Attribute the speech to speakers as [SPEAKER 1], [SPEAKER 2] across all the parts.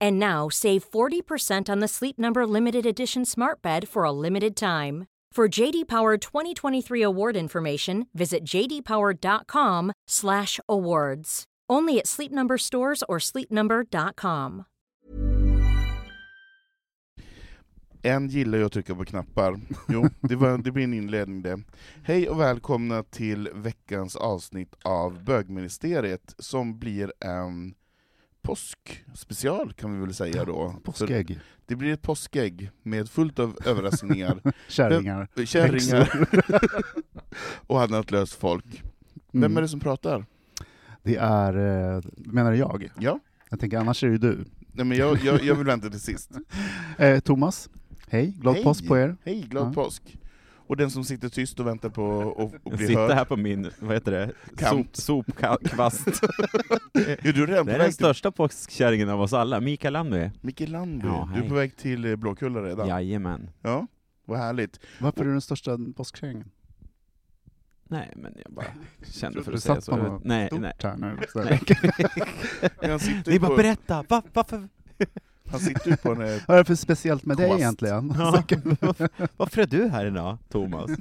[SPEAKER 1] And now save 40% on the Sleep Number limited edition Smart Bed for a limited time. For JD Power 2023 award information, visit jdpower.com/awards. Only at Sleep Number stores or sleepnumber.com.
[SPEAKER 2] En gillar ju att trycka på knappar. Jo, det, var, det blir en inledning det. Hej och välkomna till veckans avsnitt av Bögministeriet, som blir en påskspecial kan vi väl säga då.
[SPEAKER 3] Påskägg.
[SPEAKER 2] det blir ett påskägg med fullt av överraskningar,
[SPEAKER 3] Kärringar.
[SPEAKER 2] kärringar och annat löst folk. Vem
[SPEAKER 3] Mm.
[SPEAKER 2] är det som pratar?
[SPEAKER 3] Det är, eh, menar du jag?
[SPEAKER 2] Ja?
[SPEAKER 3] Jag tänker annars är det du.
[SPEAKER 2] Nej, men jag, jag, jag vill vänta till sist.
[SPEAKER 3] Eh, Thomas, hej, glad
[SPEAKER 2] Hej.
[SPEAKER 3] påsk på er.
[SPEAKER 2] Hej, glad
[SPEAKER 3] Ja.
[SPEAKER 2] påsk! Och den som sitter tyst och väntar på att bli
[SPEAKER 4] sitter
[SPEAKER 2] hörd.
[SPEAKER 4] här på min, vad heter det,
[SPEAKER 2] Kant.
[SPEAKER 4] Sop, sopkvast.
[SPEAKER 2] Ja, du är redan
[SPEAKER 4] Det är den
[SPEAKER 2] till
[SPEAKER 4] största påskkärringen av oss alla, Mikael Landby.
[SPEAKER 2] Micke Landby.
[SPEAKER 4] Ja,
[SPEAKER 2] du är på väg till eh, Blåkulla redan.
[SPEAKER 4] Jajamän.
[SPEAKER 2] Ja, vad härligt.
[SPEAKER 3] Varför är du den största påskkärringen?
[SPEAKER 4] Nej, men jag bara kände för att säga så.
[SPEAKER 3] på
[SPEAKER 4] Nej,
[SPEAKER 3] stort
[SPEAKER 4] nej.
[SPEAKER 3] här nu. Så-
[SPEAKER 4] nej.
[SPEAKER 2] Han sitter
[SPEAKER 4] Ni bara
[SPEAKER 2] på,
[SPEAKER 4] berätta, va, varför,
[SPEAKER 2] han sitter ju på en... eh,
[SPEAKER 3] Vad är det för speciellt med dig egentligen?
[SPEAKER 4] ja, varför, är du här idag, Thomas?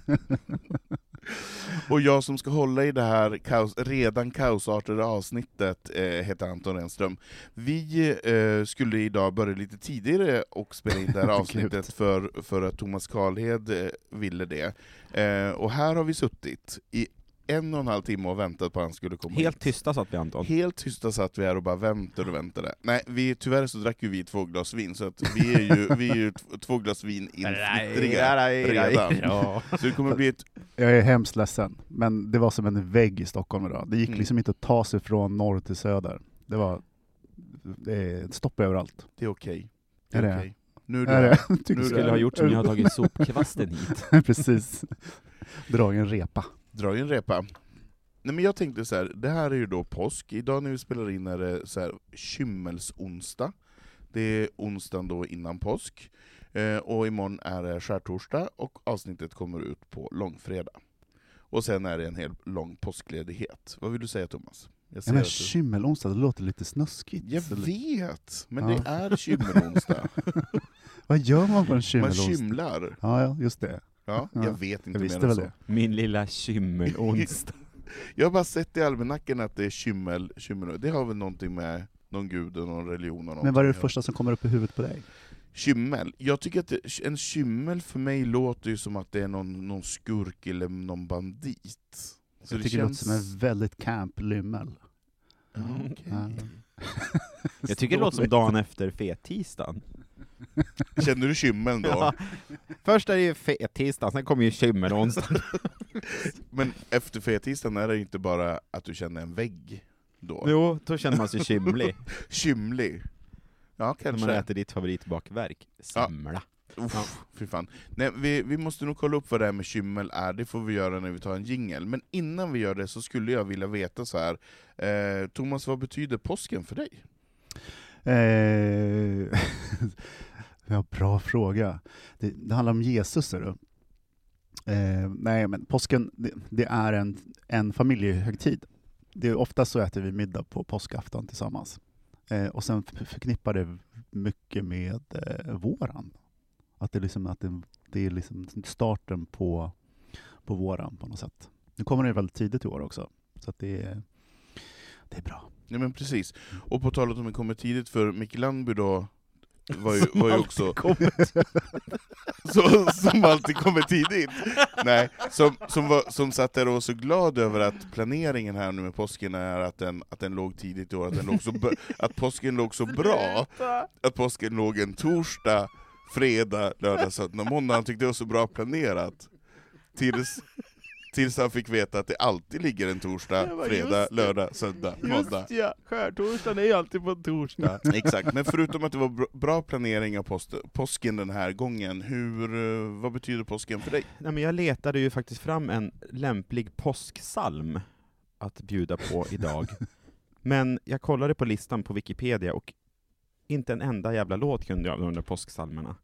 [SPEAKER 2] Och jag som ska hålla i det här kaos, redan kaosartade avsnittet eh, heter Anton Renström. Vi eh, skulle idag börja lite tidigare och spela in det här avsnittet för, för att Thomas Karlhed eh, ville det. Eh, och här har vi suttit i en och en halv timme och väntat på att han skulle komma
[SPEAKER 4] Helt
[SPEAKER 2] hit.
[SPEAKER 4] tysta satt vi Anton.
[SPEAKER 2] Helt tysta satt vi här och bara väntade och väntade. Nej, vi, tyvärr så drack ju vi två glas vin, så att vi är ju, vi är ju två glas vin infnittriga redan.
[SPEAKER 4] Ja.
[SPEAKER 2] Så det kommer bli ett...
[SPEAKER 3] Jag är hemskt ledsen, men det var som en vägg i Stockholm idag. Det gick
[SPEAKER 2] Mm.
[SPEAKER 3] liksom inte att ta sig från norr till söder. Det var det är stopp överallt.
[SPEAKER 2] Det är okej. Det
[SPEAKER 3] Är
[SPEAKER 2] är
[SPEAKER 3] det?
[SPEAKER 2] okej. Nu är
[SPEAKER 3] Är
[SPEAKER 2] det...
[SPEAKER 3] det?
[SPEAKER 2] Nu
[SPEAKER 3] Tycker
[SPEAKER 2] är
[SPEAKER 4] skulle ha gjort som ni har tagit sopkvasten hit.
[SPEAKER 3] Precis. Dra i en repa.
[SPEAKER 2] Dra i en repa. Nej men jag tänkte så här, det här är ju då påsk, idag när vi spelar in är det så här kymmelsonsdag. Det är onsdagen då innan påsk. Eh, och imorgon är det skärtorsdag, och avsnittet kommer ut på långfredag. Och sen är det en hel lång påskledighet. Vad vill du säga Thomas? Jag
[SPEAKER 3] Ja, men
[SPEAKER 2] du...
[SPEAKER 3] kymmelonsdag, det låter lite snuskigt.
[SPEAKER 2] Jag vet, men
[SPEAKER 3] Ja.
[SPEAKER 2] det är kymmelonsdag.
[SPEAKER 3] Vad gör man på en
[SPEAKER 2] Man
[SPEAKER 3] kymmelonsdag?
[SPEAKER 2] kymlar.
[SPEAKER 3] Ja, ja, just det.
[SPEAKER 2] Ja,
[SPEAKER 3] Ja,
[SPEAKER 2] jag vet inte
[SPEAKER 3] Jag visste
[SPEAKER 2] mer än så.
[SPEAKER 3] det.
[SPEAKER 4] Min lilla kymmelonsdag.
[SPEAKER 2] Jag har bara sett i almanackan att det är kymmel, kymmel. Det har väl någonting med någon gud och någon religion och
[SPEAKER 3] Men vad är det första som kommer upp i huvudet på dig?
[SPEAKER 2] Kymmel. Jag tycker att det, en kymmel för mig låter ju som att det är någon, någon skurk eller någon bandit. Så
[SPEAKER 3] jag tycker det låter som en väldigt camp lymmel.
[SPEAKER 2] Ja.
[SPEAKER 4] Jag tycker det låter som dagen efter fettisdagen.
[SPEAKER 2] Känner du kymmeln då?
[SPEAKER 4] Ja. Först är det ju fettisdagen, sen kommer ju kymmelonsdagen.
[SPEAKER 2] Men efter fettisdagen är det inte bara att du känner en vägg då?
[SPEAKER 4] Jo, då känner man sig kymlig.
[SPEAKER 2] Kymlig? Ja,
[SPEAKER 4] När
[SPEAKER 2] kanske.
[SPEAKER 4] man äter ditt favoritbakverk, semla.
[SPEAKER 2] Uff, fy fan. Nej, vi, vi måste nog kolla upp vad det här med kymmel är, det får vi göra när vi tar en jingel. Men innan vi gör det så skulle jag vilja veta så här. Eh, Thomas, vad betyder påsken för dig?
[SPEAKER 3] Eh, ja, bra fråga. Det, det handlar om Jesus, är du. Eh, nej, men påsken, det, det är en, en familjehögtid. Det är ofta så äter vi middag på påskafton tillsammans. Eh, och sen förknippar det mycket med eh, våren. Att det, liksom, att det, det är liksom starten på, på våren på något sätt. Nu kommer det väldigt tidigt i år också, så att det, det är bra.
[SPEAKER 2] Ja men precis. Och på talet om att det kommer tidigt, för Micke Landby då, var ju, var ju också... så, som alltid kommer tidigt. Nej, som, som, var, som satt där och var så glad över att planeringen här nu med påsken är att den, att den låg tidigt i år, att, den låg så, att påsken låg så bra, att påsken låg en torsdag, fredag, lördag, söndag, måndag. Han tyckte det var så bra planerat. Tills, tills han fick veta att det alltid ligger en torsdag,
[SPEAKER 4] men
[SPEAKER 2] fredag,
[SPEAKER 4] just
[SPEAKER 2] lördag, söndag, måndag.
[SPEAKER 4] ja, skärtorsdagen är ju alltid på en torsdag.
[SPEAKER 2] Exakt, men förutom att det var br- bra planering av post, påsken den här gången, hur, eh, vad betyder påsken för dig?
[SPEAKER 4] Nej, men jag letade ju faktiskt fram en lämplig påsksalm att bjuda på idag. Men jag kollade på listan på Wikipedia och inte en enda jävla låt kunde jag under påsksalmerna.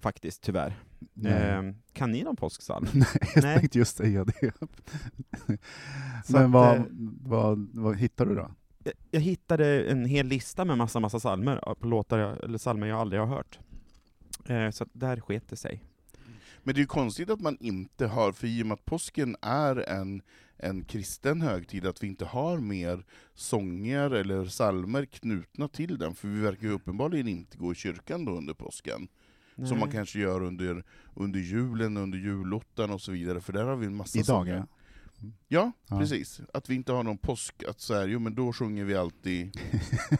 [SPEAKER 4] Faktiskt, tyvärr. Eh, kan ni någon påsksalm?
[SPEAKER 3] Nej, jag
[SPEAKER 4] nej.
[SPEAKER 3] tänkte just säga det. Men
[SPEAKER 4] att,
[SPEAKER 3] vad,
[SPEAKER 4] eh,
[SPEAKER 3] vad, vad hittar du då?
[SPEAKER 4] jag, jag hittade en hel lista med massa, massa salmer på låtar jag, eller salmer jag aldrig har hört. Eh, så att där sket det sig.
[SPEAKER 2] Men det är ju konstigt att man inte har, för i och med att påsken är en, en kristen högtid, att vi inte har mer sånger eller salmer knutna till den, för vi verkar ju uppenbarligen inte gå i kyrkan då under påsken. Som man
[SPEAKER 4] Nej.
[SPEAKER 2] kanske gör under, under julen, under julottan och så vidare, för där har vi en massa
[SPEAKER 3] Idag
[SPEAKER 2] sånger.
[SPEAKER 3] ja.
[SPEAKER 2] Ja,
[SPEAKER 3] Ja.
[SPEAKER 2] precis. Att vi inte har någon påsk, att så här, jo men då sjunger vi alltid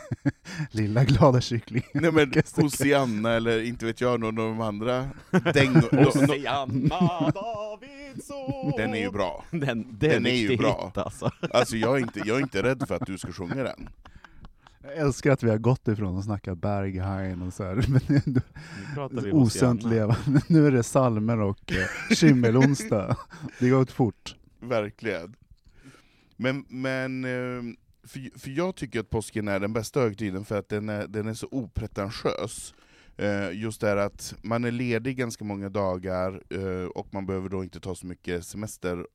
[SPEAKER 3] Lilla glada kyckling.
[SPEAKER 2] Nej men Hosianna eller inte vet jag, någon av de andra dängor. no, no,
[SPEAKER 4] Hosianna Davidsson!
[SPEAKER 2] den är ju bra.
[SPEAKER 4] Den, den,
[SPEAKER 2] Den är
[SPEAKER 4] är
[SPEAKER 2] ju
[SPEAKER 4] ju
[SPEAKER 2] bra.
[SPEAKER 4] Hit, alltså.
[SPEAKER 2] Alltså jag är, inte, jag är inte rädd för att du ska sjunga den.
[SPEAKER 3] Jag älskar att vi har gått ifrån att snacka Berghain och så här, men
[SPEAKER 4] Nu Hosianna.
[SPEAKER 3] levande. Nu är det salmer och eh, skimmelonsdag. Det går åt fort.
[SPEAKER 2] Verkligen. Men, men eh, för, för jag tycker att påsken är den bästa högtiden för att den är, den är så opretentiös. Eh, Just det att man är ledig ganska många dagar eh, och man behöver då inte ta så mycket semester,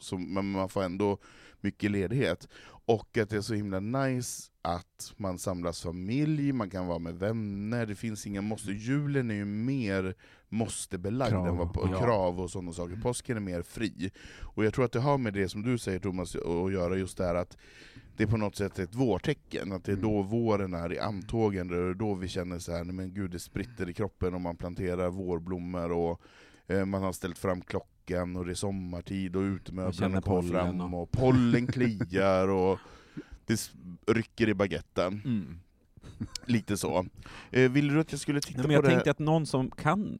[SPEAKER 2] så, men man får ändå mycket ledighet. Och att det är så himla nice att man samlas familj, man kan vara med vänner, det finns inga måste. Julen är ju mer måstebelagd
[SPEAKER 3] Krav,
[SPEAKER 2] än vad
[SPEAKER 4] ja.
[SPEAKER 2] krav och sådana saker. Påsken är mer fri. Och jag tror att det har med det som du säger Thomas att göra, just det här att det är på något sätt ett vårtecken, att det är då våren är i antågen, det är då vi känner så här, men gud det spritter i kroppen om man planterar vårblommor och eh, man har ställt fram klockan och det är sommartid och utemöblerna kommer fram
[SPEAKER 4] och-
[SPEAKER 2] och pollen kliar och det rycker i baguetten.
[SPEAKER 4] Mm.
[SPEAKER 2] Lite så. Eh, vill du att jag skulle titta
[SPEAKER 4] Nej, men
[SPEAKER 2] på
[SPEAKER 4] jag
[SPEAKER 2] det här?
[SPEAKER 4] tänkte att någon som kan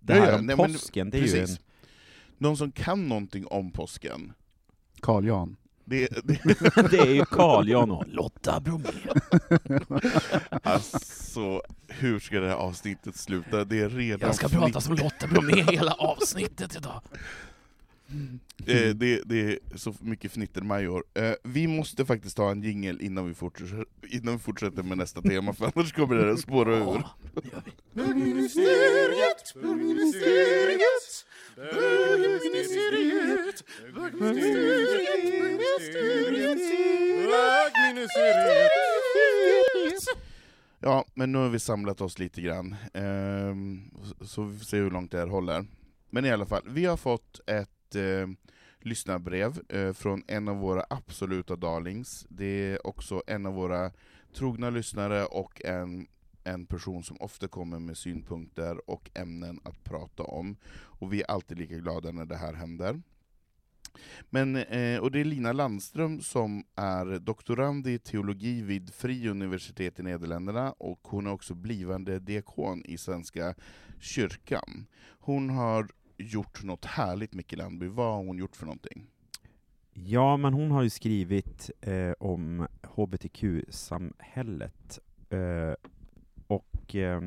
[SPEAKER 4] det här
[SPEAKER 2] ja,
[SPEAKER 4] om
[SPEAKER 2] nej, men
[SPEAKER 4] påsken, det är ju en...
[SPEAKER 2] Precis. Någon som kan någonting om påsken.
[SPEAKER 3] Carl Jan.
[SPEAKER 2] Det, det,
[SPEAKER 4] det är ju Carl Jan och Lotta Bromé.
[SPEAKER 2] alltså, hur ska det här avsnittet sluta? Det är redan
[SPEAKER 5] Jag ska prata som Lotta Bromé hela avsnittet idag.
[SPEAKER 2] Eh, det, det är så mycket fnittermajor. Eh, vi måste faktiskt ta en jingel innan vi fortsätter, innan vi fortsätter med nästa tema, för annars kommer det att spåra ur.
[SPEAKER 5] Ja, det gör vi. Bögministeriet, bögministeriet, bögministeriet, bögministeriet.
[SPEAKER 2] Ja, men nu har vi samlat oss lite grann, så- så vi får se hur långt det här håller. Men i alla fall, vi har fått ett eh, lyssnarbrev eh, från en av våra absoluta darlings. Det är också en av våra trogna lyssnare och en, en person som ofta kommer med synpunkter och ämnen att prata om. Och vi är alltid lika glada när det här händer. Men, eh, och det är Lina Landström som är doktorand i teologi vid Fri universitet i Nederländerna, och hon är också blivande diakon i Svenska kyrkan. Hon har gjort något härligt, Micke Landby. Vad har hon gjort för någonting?
[SPEAKER 4] Ja, men hon har ju skrivit eh, om hbtq-samhället eh, och eh,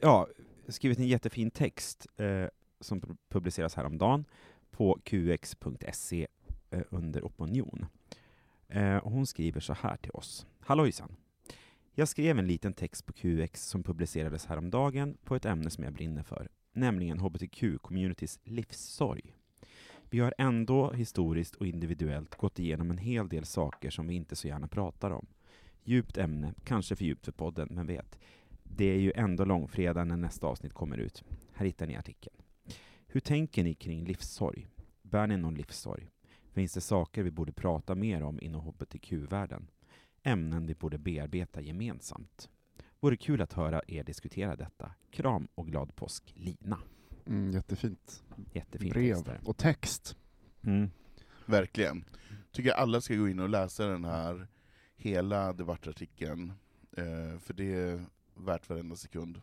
[SPEAKER 4] ja, skrivit en jättefin text eh, som publiceras häromdagen på qx.se eh, under opinion. Eh, hon skriver så här till oss. Hallojsan! Jag skrev en liten text på QX som publicerades häromdagen på ett ämne som jag brinner för, nämligen hbtq-communities livssorg. Vi har ändå historiskt och individuellt gått igenom en hel del saker som vi inte så gärna pratar om. Djupt ämne, kanske för djupt för podden, men vet. Det är ju ändå långfredag när nästa avsnitt kommer ut. Här hittar ni artikeln. Hur tänker ni kring livssorg? Bär ni någon livssorg? Finns det saker vi borde prata mer om inom hbtq-världen? ämnen vi borde bearbeta gemensamt. Vore kul att höra er diskutera detta. Kram och glad påsk, Lina.
[SPEAKER 3] Mm, jättefint.
[SPEAKER 4] Jättefint
[SPEAKER 3] Brev och text.
[SPEAKER 4] Mm.
[SPEAKER 2] Verkligen. Tycker alla ska gå in och läsa den här hela debattartikeln, eh, för det är värt varenda sekund.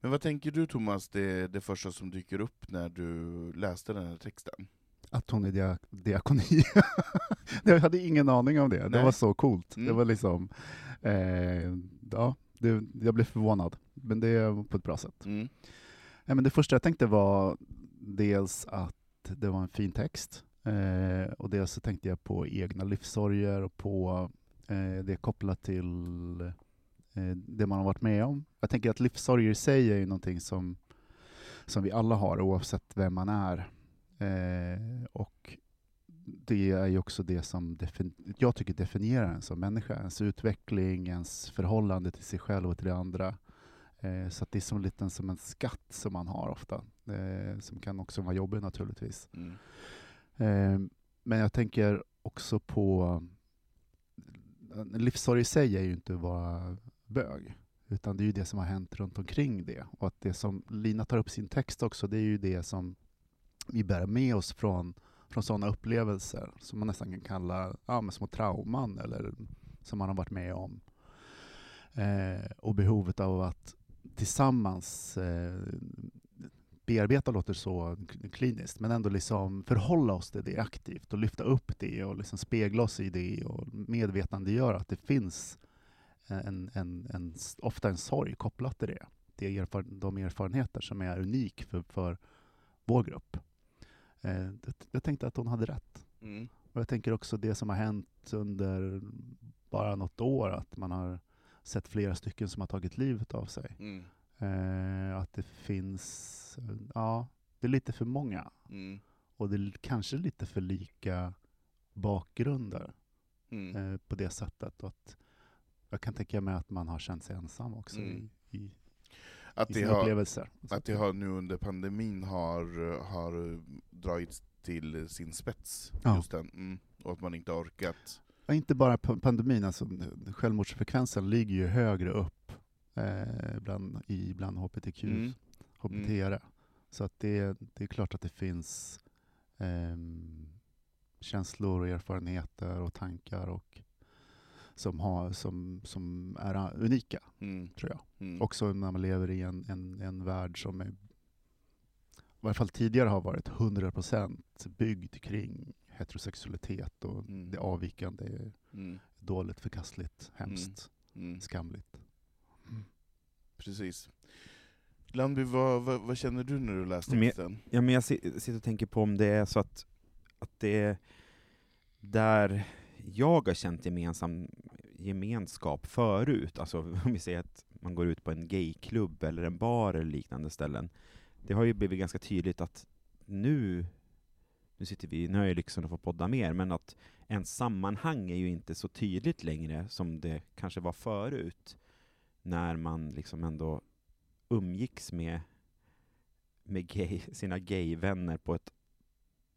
[SPEAKER 2] Men vad tänker du Thomas, det, det första som dyker upp när du läste den här texten?
[SPEAKER 3] Att hon är dia diakoni. jag hade ingen aning om det. Det
[SPEAKER 2] Nej.
[SPEAKER 3] var så coolt. Det
[SPEAKER 2] Mm.
[SPEAKER 3] var liksom, eh, ja, det, jag blev förvånad. Men det var på ett bra sätt.
[SPEAKER 2] Mm.
[SPEAKER 3] Nej, men det första jag tänkte var dels att det var en fin text. Eh, och dels så tänkte jag på egna livssorger och på eh, det kopplat till eh, det man har varit med om. Jag tänker att livssorger i sig är ju någonting som, som vi alla har oavsett vem man är. Eh, och det är ju också det som jag tycker definierar en som människa. Ens utveckling, ens förhållande till sig själv och till det andra. Eh, så det är som, lite som en skatt som man har ofta, eh, som kan också vara jobbig naturligtvis.
[SPEAKER 2] Mm.
[SPEAKER 3] Eh, men jag tänker också på... En livssorg i sig är ju inte att vara bög, utan det är ju det som har hänt runt omkring det. Och att det som Lina tar upp sin text också, det är ju det som vi bär med oss från, från sådana upplevelser, som man nästan kan kalla ja, men små trauman, eller som man har varit med om. Eh, och behovet av att tillsammans eh, bearbeta låter så kliniskt, men ändå liksom förhålla oss till det aktivt och lyfta upp det och liksom spegla oss i det och medvetandegöra att det finns eh, en, en, en, ofta en sorg kopplat till det. det är erfaren, de erfarenheter som är unik för, för vår grupp. Eh, jag tänkte att hon hade rätt.
[SPEAKER 2] Mm.
[SPEAKER 3] Och jag tänker också det som har hänt under bara något år, att man har sett flera stycken som har tagit livet av sig.
[SPEAKER 2] Mm.
[SPEAKER 3] Eh, att det finns, ja, det är lite för många.
[SPEAKER 2] Mm.
[SPEAKER 3] Och det är kanske lite för lika bakgrunder
[SPEAKER 2] Mm.
[SPEAKER 3] eh, på det sättet. Och att jag kan tänka mig att man har känt sig ensam också
[SPEAKER 2] Mm.
[SPEAKER 3] i, i,
[SPEAKER 2] Att, det har,
[SPEAKER 3] upplevelser.
[SPEAKER 2] att det har nu under pandemin har, har dragits till sin spets,
[SPEAKER 3] Ja.
[SPEAKER 2] just den. Mm. Och att man inte orkat.
[SPEAKER 3] Ja, inte bara pa- pandemin, alltså självmordsfrekvensen ligger ju högre upp eh, bland, i, bland hbtq,
[SPEAKER 2] Mm.
[SPEAKER 3] hbtq Så att det, det är klart att det finns ehm, känslor och erfarenheter och tankar och som, har, som, som är unika,
[SPEAKER 2] Mm.
[SPEAKER 3] tror jag.
[SPEAKER 2] Mm.
[SPEAKER 3] Också när man lever i en, en, en värld som är, i varje fall tidigare har varit 100% byggd kring heterosexualitet och
[SPEAKER 2] Mm.
[SPEAKER 3] det avvikande är
[SPEAKER 2] Mm.
[SPEAKER 3] dåligt, förkastligt, hemskt,
[SPEAKER 2] Mm.
[SPEAKER 3] skamligt.
[SPEAKER 2] Precis. Landby, vad, vad, vad känner du när du läste
[SPEAKER 4] Men-
[SPEAKER 2] texten?
[SPEAKER 4] Ja, men jag si- sitter och tänker på om det är så att, att det är där jag har känt gemensam gemenskap förut, alltså om vi säger att man går ut på en gayklubb eller en bar eller liknande ställen, det har ju blivit ganska tydligt att nu, nu sitter vi, nu har jag lyxen att få podda mer, men att en sammanhang är ju inte så tydligt längre som det kanske var förut, när man liksom ändå umgicks med med gay, sina gayvänner på ett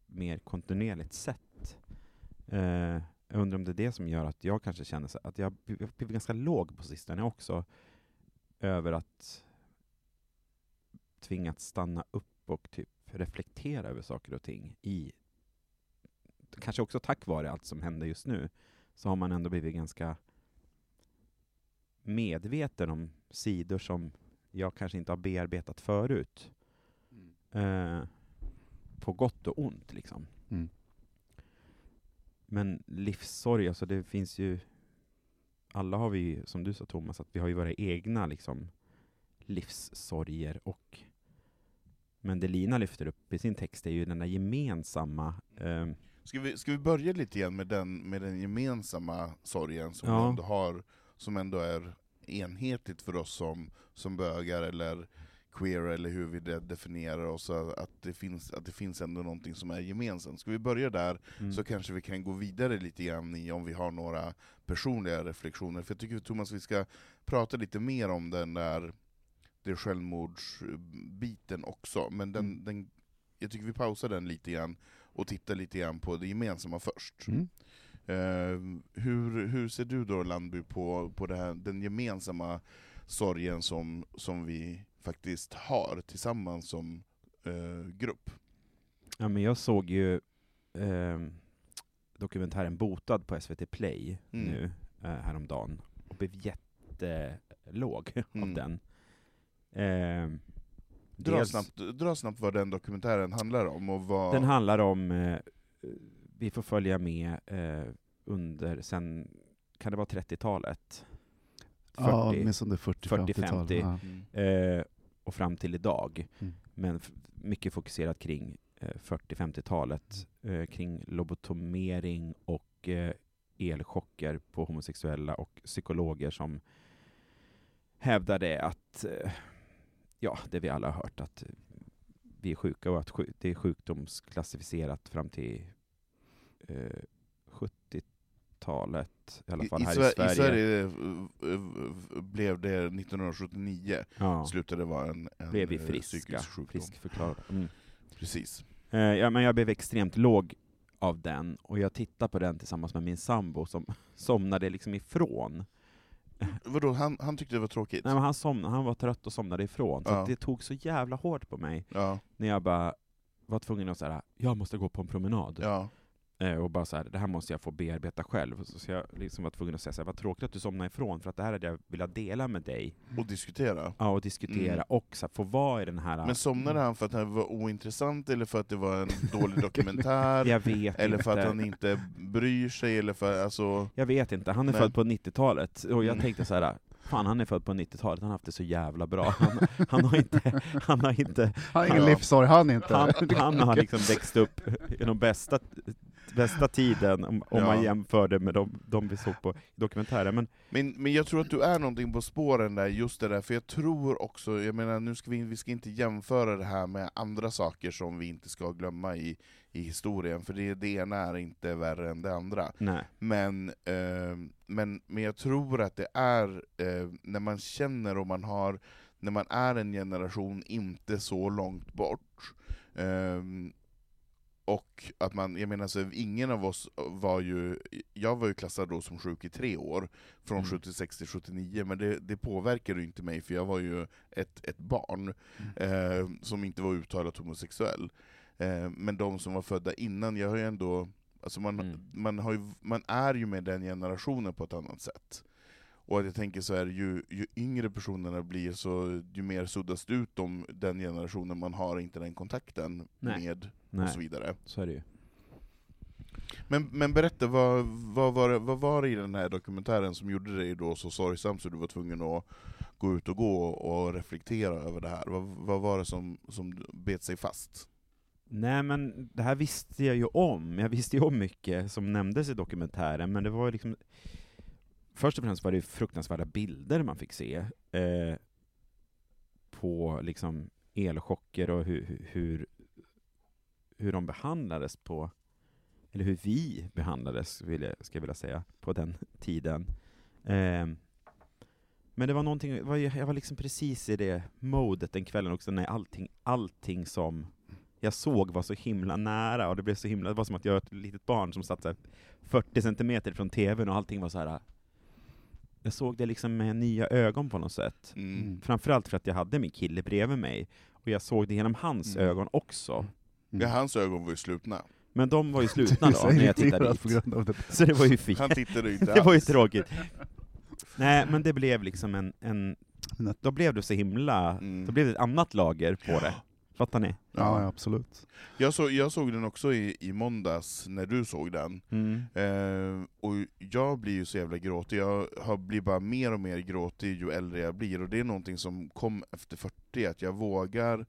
[SPEAKER 4] mer kontinuerligt sätt. Eh, jag undrar om det är det som gör att jag kanske känner så att jag blivit ganska låg på sistone också, över att tvingats stanna upp och typ reflektera över saker och ting i kanske också tack vare allt som händer just nu, så har man ändå blivit ganska medveten om sidor som jag kanske inte har bearbetat förut. Eh, på gott och ont liksom.
[SPEAKER 3] Mm.
[SPEAKER 4] Men livssorg, alltså det finns ju, alla har vi ju, som du sa Thomas, att vi har ju våra egna liksom livssorger och men det Lina lyfter upp i sin text är ju den där gemensamma eh,
[SPEAKER 2] Ska vi, ska vi börja lite grann med den, med den gemensamma sorgen som,
[SPEAKER 4] Ja.
[SPEAKER 2] ändå har, som ändå är enhetligt för oss som, som bögar eller queer, eller hur vi de- definierar oss, att det, finns, att det finns ändå någonting som är gemensamt. Ska vi börja där,
[SPEAKER 4] mm.
[SPEAKER 2] så kanske vi kan gå vidare lite grann i om vi har några personliga reflektioner. För jag tycker Thomas vi ska prata lite mer om den där det självmordsbiten också, men den,
[SPEAKER 3] Mm.
[SPEAKER 2] den, jag tycker vi pausar den lite grann och tittar lite grann på det gemensamma först.
[SPEAKER 3] Mm.
[SPEAKER 2] Eh, hur, hur ser du då Landby på, på här, den gemensamma sorgen som, som vi faktiskt har tillsammans som eh, grupp?
[SPEAKER 4] Ja, men jag såg ju eh, dokumentären Botad på SVT Play
[SPEAKER 2] Mm.
[SPEAKER 4] nu eh, häromdagen och blev jättelåg
[SPEAKER 2] Mm.
[SPEAKER 4] av den. Eh,
[SPEAKER 2] Dra
[SPEAKER 4] dels-
[SPEAKER 2] snabbt, dra snabbt vad den dokumentären handlar om och vad...
[SPEAKER 4] Den handlar om, eh, vi får följa med eh, under, sen, kan det vara 30-talet? 40,
[SPEAKER 3] ja, med sån
[SPEAKER 4] 40-50.
[SPEAKER 3] Ja.
[SPEAKER 2] Mm.
[SPEAKER 4] Eh, och fram till idag.
[SPEAKER 3] Mm.
[SPEAKER 4] Men mycket fokuserat kring eh, 40-50-talet, eh, kring lobotomering och eh, elchocker på homosexuella och psykologer som hävdade att, eh, ja, det vi alla har hört, att vi är sjuka och att det är sjukdomsklassificerat fram till eh, 70 80-talet, i alla fall
[SPEAKER 2] I,
[SPEAKER 4] här i, Sverige.
[SPEAKER 2] I Sverige blev det 1979,
[SPEAKER 4] ja.
[SPEAKER 2] slutade vara en, en
[SPEAKER 4] blev vi
[SPEAKER 2] eh,
[SPEAKER 4] friska,
[SPEAKER 2] psykisk sjukdom.
[SPEAKER 4] Friskförklarad. Mm.
[SPEAKER 2] Precis.
[SPEAKER 4] Eh, ja, men jag blev extremt låg av den, och jag tittade på den tillsammans med min sambo som somnade liksom ifrån.
[SPEAKER 2] Vadå, han, han tyckte det var tråkigt?
[SPEAKER 4] Nej, men han, somnade, han var trött och somnade ifrån, så
[SPEAKER 2] ja.
[SPEAKER 4] det tog så jävla hårt på mig,
[SPEAKER 2] ja.
[SPEAKER 4] när jag bara var tvungen att säga jag måste gå på en promenad.
[SPEAKER 2] Ja.
[SPEAKER 4] Eh, och bara så här, det här måste jag få bearbeta själv. Så, jag liksom var tvungen att säga så här, vad tråkigt att du somnade ifrån, för att det här hade jag velat dela med dig.
[SPEAKER 2] Och diskutera.
[SPEAKER 4] Ja, och diskutera,
[SPEAKER 2] Mm.
[SPEAKER 4] och så här, få vara i den här...
[SPEAKER 2] Men somnade han för att han var ointressant, eller för att det var en dålig dokumentär?
[SPEAKER 4] jag vet
[SPEAKER 2] eller för
[SPEAKER 4] inte.
[SPEAKER 2] att han inte bryr sig, eller för alltså...
[SPEAKER 4] Jag vet inte, han är
[SPEAKER 2] Nej.
[SPEAKER 4] född på 90-talet, och jag
[SPEAKER 2] Mm.
[SPEAKER 4] tänkte så här. Fan, han är född på 90-talet, han har haft det så jävla bra. Han, han har inte, han har inte,
[SPEAKER 3] Han har ingen livssorg, han inte.
[SPEAKER 4] han, han har liksom växt upp i de bästa, bästa tiden, om, om
[SPEAKER 2] Ja.
[SPEAKER 4] man jämför det med de, de vi såg på dokumentären. Men
[SPEAKER 2] Men, men jag tror att du är någonting på spåren där, just det där, för jag tror också, jag menar nu ska vi, vi ska inte jämföra det här med andra saker som vi inte ska glömma i, i historien, för det, det ena är inte värre än det andra.
[SPEAKER 4] nej,
[SPEAKER 2] Men, eh, men, men jag tror att det är, eh, när man känner och man har, när man är en generation inte så långt bort, ehm, och att man, jag menar så ingen av oss var ju, jag var ju klassad då som sjuk i tre år, från
[SPEAKER 4] Mm.
[SPEAKER 2] 76 till 79, men det, det påverkade ju inte mig för jag var ju ett, ett barn eh, som inte var uttalat homosexuell. Eh, men de som var födda innan, jag har ju ändå, alltså man,
[SPEAKER 4] Mm.
[SPEAKER 2] man, har ju, man är ju med den generationen på ett annat sätt. Och att jag tänker så här, ju, ju yngre personerna blir, så ju mer suddas det ut om den generationen man har inte den kontakten
[SPEAKER 4] Nej.
[SPEAKER 2] med,
[SPEAKER 4] nej,
[SPEAKER 2] och så vidare.
[SPEAKER 4] så är det ju.
[SPEAKER 2] Men, men berätta, vad, vad, var det, vad var det i den här dokumentären som gjorde dig då så sorgsam så du var tvungen att gå ut och gå och reflektera över det här? Vad, vad var det som, som bet sig fast?
[SPEAKER 4] Nej men det här visste jag ju om, jag visste ju om mycket som nämndes i dokumentären, men det var liksom Först och främst var det fruktansvärda bilder man fick se eh, på liksom elchocker och hur, hur- hur, de behandlades på, eller hur vi behandlades, vill jag, ska jag vilja säga, på den tiden. Eh, men det var någonting, det var jag var liksom precis i det modet den kvällen också, när allting, allting som jag såg var så himla nära, och det blev så himla, det var som att jag var ett litet barn som satt 40 centimeter från tvn och allting var så här. Jag såg det liksom med nya ögon på något sätt.
[SPEAKER 2] Mm.
[SPEAKER 3] Mm.
[SPEAKER 4] Framförallt för att jag hade min kille bredvid mig, och jag såg det genom hans
[SPEAKER 2] Mm.
[SPEAKER 4] ögon också.
[SPEAKER 2] Ja, hans ögon var ju slutna.
[SPEAKER 4] Men de var ju slutna då, när jag tittade dit.
[SPEAKER 3] på grund av det.
[SPEAKER 4] Så det var ju fint.
[SPEAKER 2] Han tittade inte
[SPEAKER 4] Det var ju tråkigt. Nej, men det blev liksom en, en då blev det så himla,
[SPEAKER 2] Mm.
[SPEAKER 4] då blev det ett annat lager på det. Fattar ni?
[SPEAKER 3] Ja, ja, absolut.
[SPEAKER 2] Jag, så, jag såg den också i, i måndags, när du såg den.
[SPEAKER 4] Mm.
[SPEAKER 2] Eh, jag blir ju så jävla gråtig, jag har, blir bara mer och mer gråtig ju äldre jag blir, och det är någonting som kom efter 40, att jag vågar,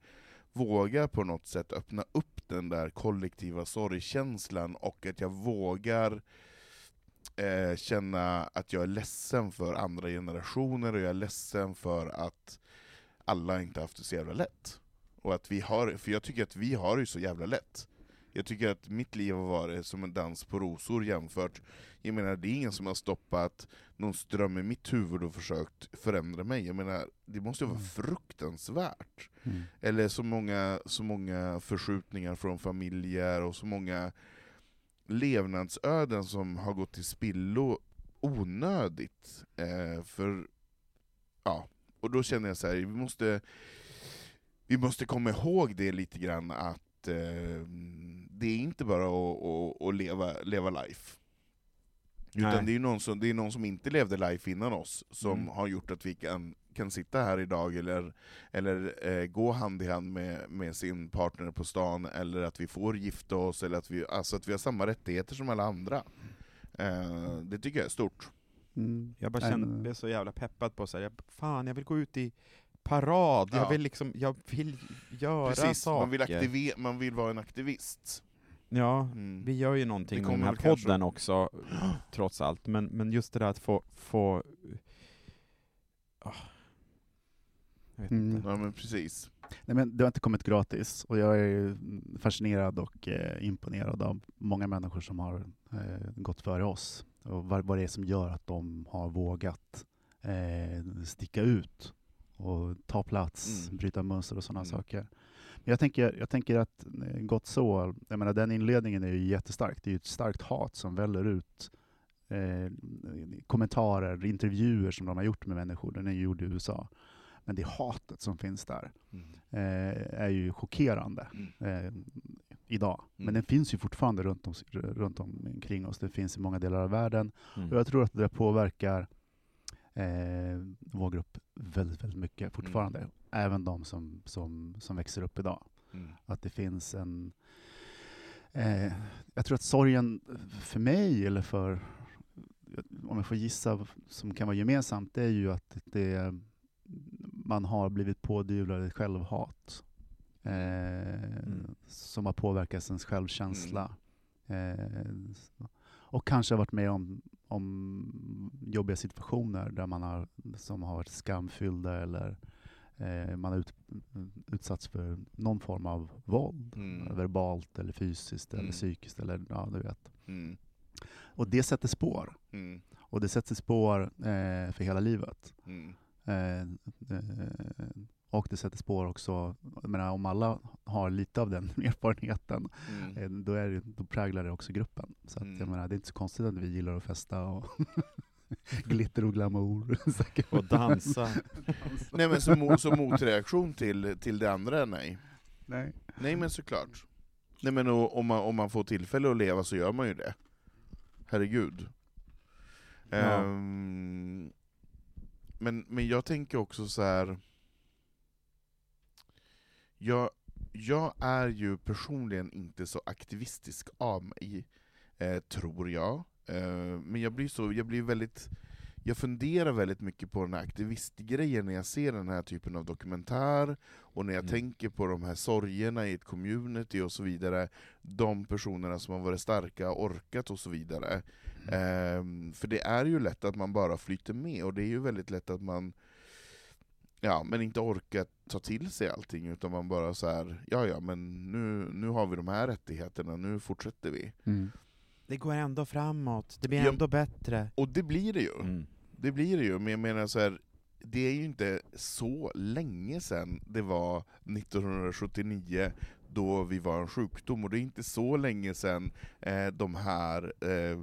[SPEAKER 2] vågar på något sätt öppna upp den där kollektiva sorgkänslan, och att jag vågar eh, känna att jag är ledsen för andra generationer, och jag är ledsen för att alla inte haft det så jävla lätt. Och att vi har, för jag tycker att vi har det så jävla lätt. Jag tycker att mitt liv har varit som en dans på rosor jämfört, jag menar det är ingen som har stoppat någon ström i mitt huvud och försökt förändra mig. Jag menar, det måste ju vara
[SPEAKER 3] Mm.
[SPEAKER 2] fruktansvärt.
[SPEAKER 3] Mm.
[SPEAKER 2] Eller så många, så många förskjutningar från familjer, och så många levnadsöden som har gått till spillo onödigt. Eh, för, ja, och då känner jag så här, vi måste, vi måste komma ihåg det lite grann att eh, det är inte bara att, att, att leva, leva life. Utan
[SPEAKER 4] Nej.
[SPEAKER 2] det är, någon som, det är någon som inte levde life innan oss, som
[SPEAKER 4] Mm.
[SPEAKER 2] har gjort att vi kan, kan sitta här idag, eller, eller eh, gå hand i hand med, med sin partner på stan, eller att vi får gifta oss, eller att vi, alltså att vi har samma rättigheter som alla andra. Eh, det tycker jag är stort.
[SPEAKER 3] Mm.
[SPEAKER 4] Jag bara kände,
[SPEAKER 3] men-
[SPEAKER 4] blev så jävla peppad på så här, jag, fan jag vill gå ut i parad,
[SPEAKER 2] Ja.
[SPEAKER 4] jag vill liksom, jag vill göra
[SPEAKER 2] Precis,
[SPEAKER 4] saker.
[SPEAKER 2] man vill, aktive- man vill vara en aktivist.
[SPEAKER 4] Ja,
[SPEAKER 2] Mm.
[SPEAKER 4] vi gör ju någonting med den här
[SPEAKER 2] väl kanske-
[SPEAKER 4] podden också, trots allt, men, men just det där att få, få jag vet
[SPEAKER 3] Mm.
[SPEAKER 4] inte.
[SPEAKER 2] Ja men precis.
[SPEAKER 3] Nej, men det har inte kommit gratis och jag är fascinerad och eh, imponerad av många människor som har eh, gått före oss och vad, vad det är som gör att de har vågat eh, sticka ut och ta plats,
[SPEAKER 2] Mm.
[SPEAKER 3] bryta mönster och sådana
[SPEAKER 2] Mm.
[SPEAKER 3] saker. Jag tänker, jag tänker att eh, gott så, jag menar den inledningen är ju jättestark. Det är ju ett starkt hat som väller ut eh, kommentarer, intervjuer som de har gjort med människor. Den är ju gjord i USA. Men det hatet som finns där
[SPEAKER 2] Mm.
[SPEAKER 3] eh, är ju chockerande eh, idag. Men
[SPEAKER 2] Mm.
[SPEAKER 3] den finns ju fortfarande runt, om, runt omkring oss. Den finns i många delar av världen.
[SPEAKER 4] Mm.
[SPEAKER 3] Och jag tror att det påverkar eh, vår grupp väldigt, väldigt mycket fortfarande. Även de som, som, som växer upp idag.
[SPEAKER 2] Mm.
[SPEAKER 3] Att det finns en... Eh, jag tror att sorgen för mig, eller för... Om jag får gissa, som kan vara gemensamt, det är ju att det, man har blivit pådyvlad ett självhat. Eh, Som har påverkat ens självkänsla. Eh, och kanske har varit med om, om jobbiga situationer där man har, som har varit skamfyllda eller eh, man har ut, utsatts för någon form av våld.
[SPEAKER 2] Mm.
[SPEAKER 3] Verbalt eller fysiskt eller
[SPEAKER 2] Mm.
[SPEAKER 3] psykiskt. Eller, ja, du vet.
[SPEAKER 2] Mm.
[SPEAKER 3] Och det sätter spår.
[SPEAKER 2] Mm.
[SPEAKER 3] Och det sätter spår eh, för hela livet.
[SPEAKER 2] Mm.
[SPEAKER 3] Eh, eh, och det sätter spår också, jag menar, om alla har lite av den erfarenheten,
[SPEAKER 2] Mm.
[SPEAKER 3] eh, då, är det, då präglar det också gruppen. Så att, jag
[SPEAKER 2] Mm.
[SPEAKER 3] menar, det är inte så konstigt att vi gillar att festa och glitter och glamour.
[SPEAKER 4] Och dansa.
[SPEAKER 2] Nej men som, som motreaktion till, till det andra, nej.
[SPEAKER 3] Nej.
[SPEAKER 2] Nej men såklart. Nej men och, om, man, om man får tillfälle att leva så gör man ju det. Herregud.
[SPEAKER 4] Ja.
[SPEAKER 2] Ehm, men, men jag tänker också så här. Jag, jag är ju personligen inte så aktivistisk av mig, eh, tror jag. Eh, men jag blir, så, jag blir väldigt jag funderar väldigt mycket på den här aktivistgrejen när jag ser den här typen av dokumentär, och när jag
[SPEAKER 4] Mm.
[SPEAKER 2] tänker på de här sorgerna i ett community och så vidare, de personerna som har varit starka, orkat och så vidare. Ehm, för det är ju lätt att man bara flyter med, och det är ju väldigt lätt att man Ja, men inte orkar ta till sig allting, utan man bara så här, ja ja, men nu, nu har vi de här rättigheterna, nu fortsätter vi.
[SPEAKER 3] Mm.
[SPEAKER 4] Det går ändå framåt, det blir
[SPEAKER 2] Ja.
[SPEAKER 4] ändå bättre.
[SPEAKER 2] Och det blir det ju.
[SPEAKER 4] Mm.
[SPEAKER 2] Det blir det ju, men jag menar så här, det är ju inte så länge sedan det var 1979 då vi var en sjukdom, och det är inte så länge sedan eh, de här eh,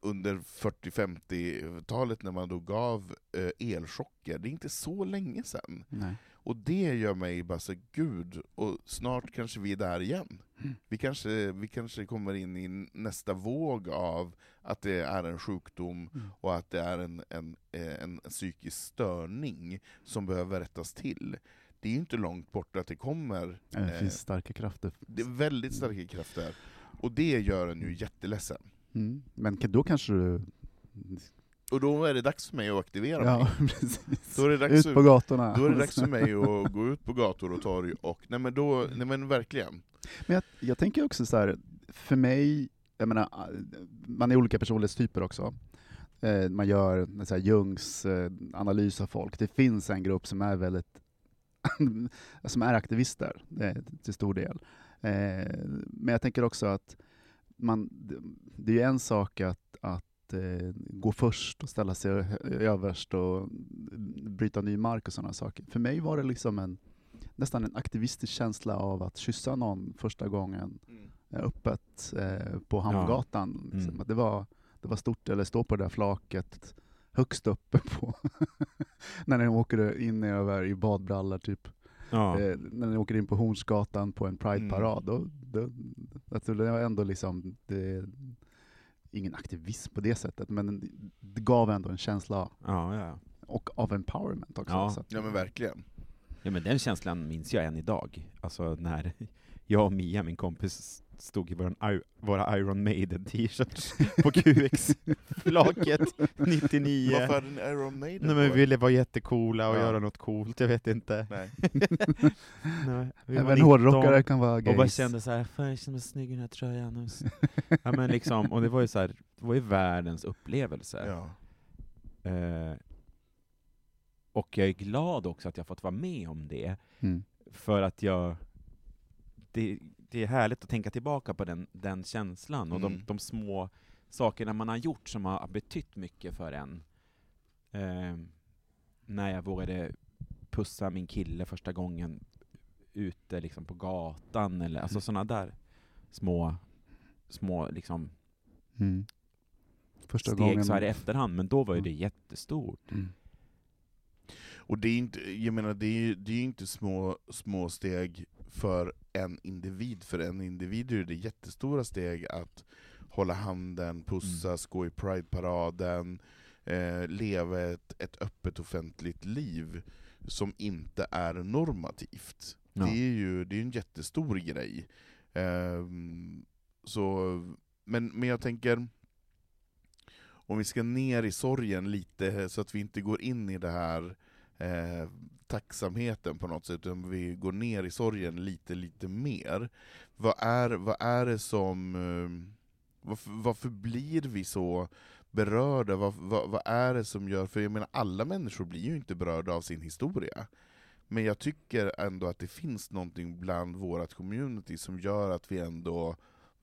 [SPEAKER 2] under 40-50-talet när man då gav eh, elchocker, det är inte så länge sedan.
[SPEAKER 3] Nej.
[SPEAKER 2] Och det gör mig bara så gud, och snart kanske vi är där igen.
[SPEAKER 3] Mm.
[SPEAKER 2] Vi kanske, vi kanske kommer in i nästa våg av att det är en sjukdom
[SPEAKER 3] Mm.
[SPEAKER 2] och att det är en, en, eh, en psykisk störning som behöver rättas till. Det är ju inte långt bort att det kommer.
[SPEAKER 3] Det
[SPEAKER 2] eh,
[SPEAKER 3] finns starka krafter.
[SPEAKER 2] det är väldigt starka krafter. Och det gör en ju jätteledsen.
[SPEAKER 3] Mm. Men då kanske du...
[SPEAKER 2] Och då är det dags för mig att aktivera mig.
[SPEAKER 3] Ja, precis.
[SPEAKER 2] Då är det dags
[SPEAKER 3] Ut på gatorna.
[SPEAKER 2] Då är det dags för mig att gå ut på gator och torg och, nej men då, nej men verkligen.
[SPEAKER 3] Men jag, jag tänker också så här, för mig, jag menar, man är olika personlighetstyper också. Eh, man gör så här Jungs eh, analys av folk. Det finns en grupp som är väldigt som är aktivister eh, till stor del. Men jag tänker också att man, det är ju en sak att, att eh, gå först och ställa sig överst och bryta ny mark och sådana saker. För mig var det liksom en nästan en aktivistisk känsla av att kyssa någon första gången eh, öppet eh, på Hamngatan. Liksom.
[SPEAKER 4] Mm.
[SPEAKER 3] Det, var, det var stort, eller stå på det där flaket högst uppe på, när ni åker in över i badbrallor typ.
[SPEAKER 4] Ja.
[SPEAKER 3] Eh, när ni åker in på Hornsgatan på en Pride-parad, då, då, alltså det var ändå liksom, det, ingen aktivism på det sättet, men det gav ändå en känsla
[SPEAKER 4] Ja, ja.
[SPEAKER 3] och av empowerment också.
[SPEAKER 4] Ja.
[SPEAKER 2] Ja men verkligen.
[SPEAKER 4] ja, men den känslan minns jag än idag. Alltså när jag och Mia, min kompis, stod i våran, I- våra Iron Maiden-t-shirts på QX-flaket 99.
[SPEAKER 2] Varför hade ni Iron Maiden
[SPEAKER 4] Nej, men vi ville vara jättecoola och
[SPEAKER 2] Ja.
[SPEAKER 4] göra något coolt, jag vet inte.
[SPEAKER 2] Nej.
[SPEAKER 4] Nej, vi var
[SPEAKER 3] även
[SPEAKER 4] 19
[SPEAKER 3] hårdrockare kan vara
[SPEAKER 4] Och bara
[SPEAKER 3] gays.
[SPEAKER 4] kände så här, fan jag känner mig snygg i den här tröjan. Ja, men liksom, och det var ju så här, det var ju världens upplevelse.
[SPEAKER 2] Ja.
[SPEAKER 4] Eh, och jag är glad också att jag fått vara med om det,
[SPEAKER 3] Mm.
[SPEAKER 4] för att jag... Det, det är härligt att tänka tillbaka på den, den känslan, och
[SPEAKER 2] Mm.
[SPEAKER 4] de, de små sakerna man har gjort som har betytt mycket för en. Eh, när jag vågade pussa min kille första gången ute liksom på gatan, eller alltså
[SPEAKER 3] Mm.
[SPEAKER 4] sådana där små, små liksom
[SPEAKER 3] Mm. Första
[SPEAKER 4] steg
[SPEAKER 3] gången.
[SPEAKER 4] så här i efterhand, men då var ju
[SPEAKER 3] Mm.
[SPEAKER 4] det jättestort.
[SPEAKER 3] Mm.
[SPEAKER 2] Och det är inte, jag menar, det är, det är inte små, små steg för en individ, för en individ är det jättestora steg att hålla handen, pussas, gå i Pride-paraden, eh, leva ett, ett öppet offentligt liv som inte är normativt.
[SPEAKER 4] Ja.
[SPEAKER 2] Det är ju det är en jättestor grej. Ehm, så, men, men jag tänker, om vi ska ner i sorgen lite, så att vi inte går in i det här eh, tacksamheten på något sätt, utan vi går ner i sorgen lite, lite mer. Vad är, vad är det som... Eh, varför, varför blir vi så berörda? Vad, vad, vad är det som gör... För jag menar, alla människor blir ju inte berörda av sin historia. Men jag tycker ändå att det finns någonting bland vårt community som gör att vi ändå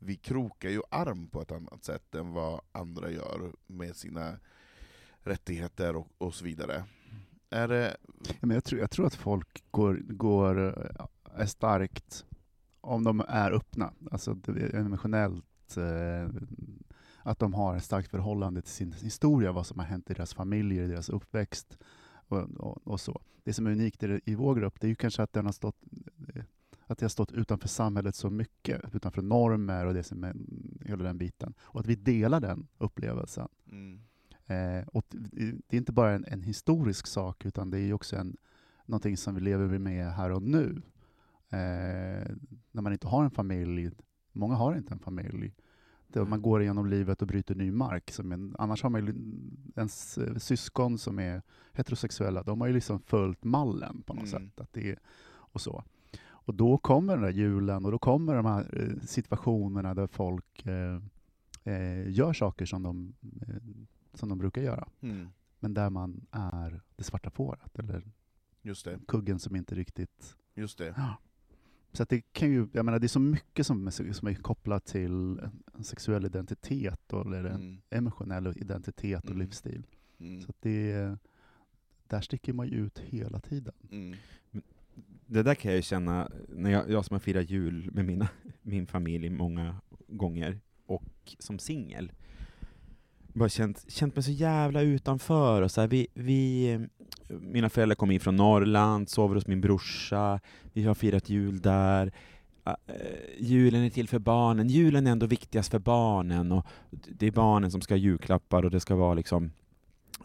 [SPEAKER 2] vi krokar ju arm på ett annat sätt än vad andra gör med sina rättigheter och, och så vidare. Är det...
[SPEAKER 3] Ja, men jag, tror, jag tror att folk går, går, eh, är starkt om de är öppna, alltså emotionellt, eh, att de har ett starkt förhållande till sin historia, vad som har hänt i deras familjer, i deras uppväxt och, och, och så. Det som är unikt i, i vår grupp, det är ju kanske att den har stått eh, att jag har stått utanför samhället så mycket, utanför normer och det som är, hela den biten. Och att vi delar den upplevelsen.
[SPEAKER 2] Mm.
[SPEAKER 3] Eh, och det är inte bara en, en historisk sak, utan det är också en, någonting som vi lever med här och nu. Eh, när man inte har en familj, många har inte en familj, det, man går igenom livet och bryter ny mark. Som en, annars har man ju ens eh, syskon som är heterosexuella, de har ju liksom följt mallen på något
[SPEAKER 2] Mm.
[SPEAKER 3] sätt. Att det är, och så. Och då kommer den där julen och då kommer de här eh, situationerna där folk eh, eh, gör saker som de, eh, som de brukar göra.
[SPEAKER 2] Mm.
[SPEAKER 3] Men där man är det svarta fåret, eller
[SPEAKER 2] Just det,
[SPEAKER 3] kuggen som inte riktigt...
[SPEAKER 2] just det.
[SPEAKER 3] Så att det kan ju, jag menar det är så mycket som är, som är kopplat till en, sexuell identitet, och, eller en
[SPEAKER 2] Mm.
[SPEAKER 3] emotionell identitet och
[SPEAKER 2] Mm.
[SPEAKER 3] livsstil.
[SPEAKER 2] Mm.
[SPEAKER 3] Så att det, där sticker man ju ut hela tiden.
[SPEAKER 2] Mm.
[SPEAKER 4] Det där kan jag ju känna, när jag, jag som har firat jul med mina, min familj många gånger, och som singel, bara känt, känt mig så jävla utanför. Och så här, vi, vi, mina föräldrar kom in från Norrland, sover hos min brorsa, vi har firat jul där. Uh, julen är till för barnen, julen är ändå viktigast för barnen, och det är barnen som ska ha julklappar, och det ska vara liksom,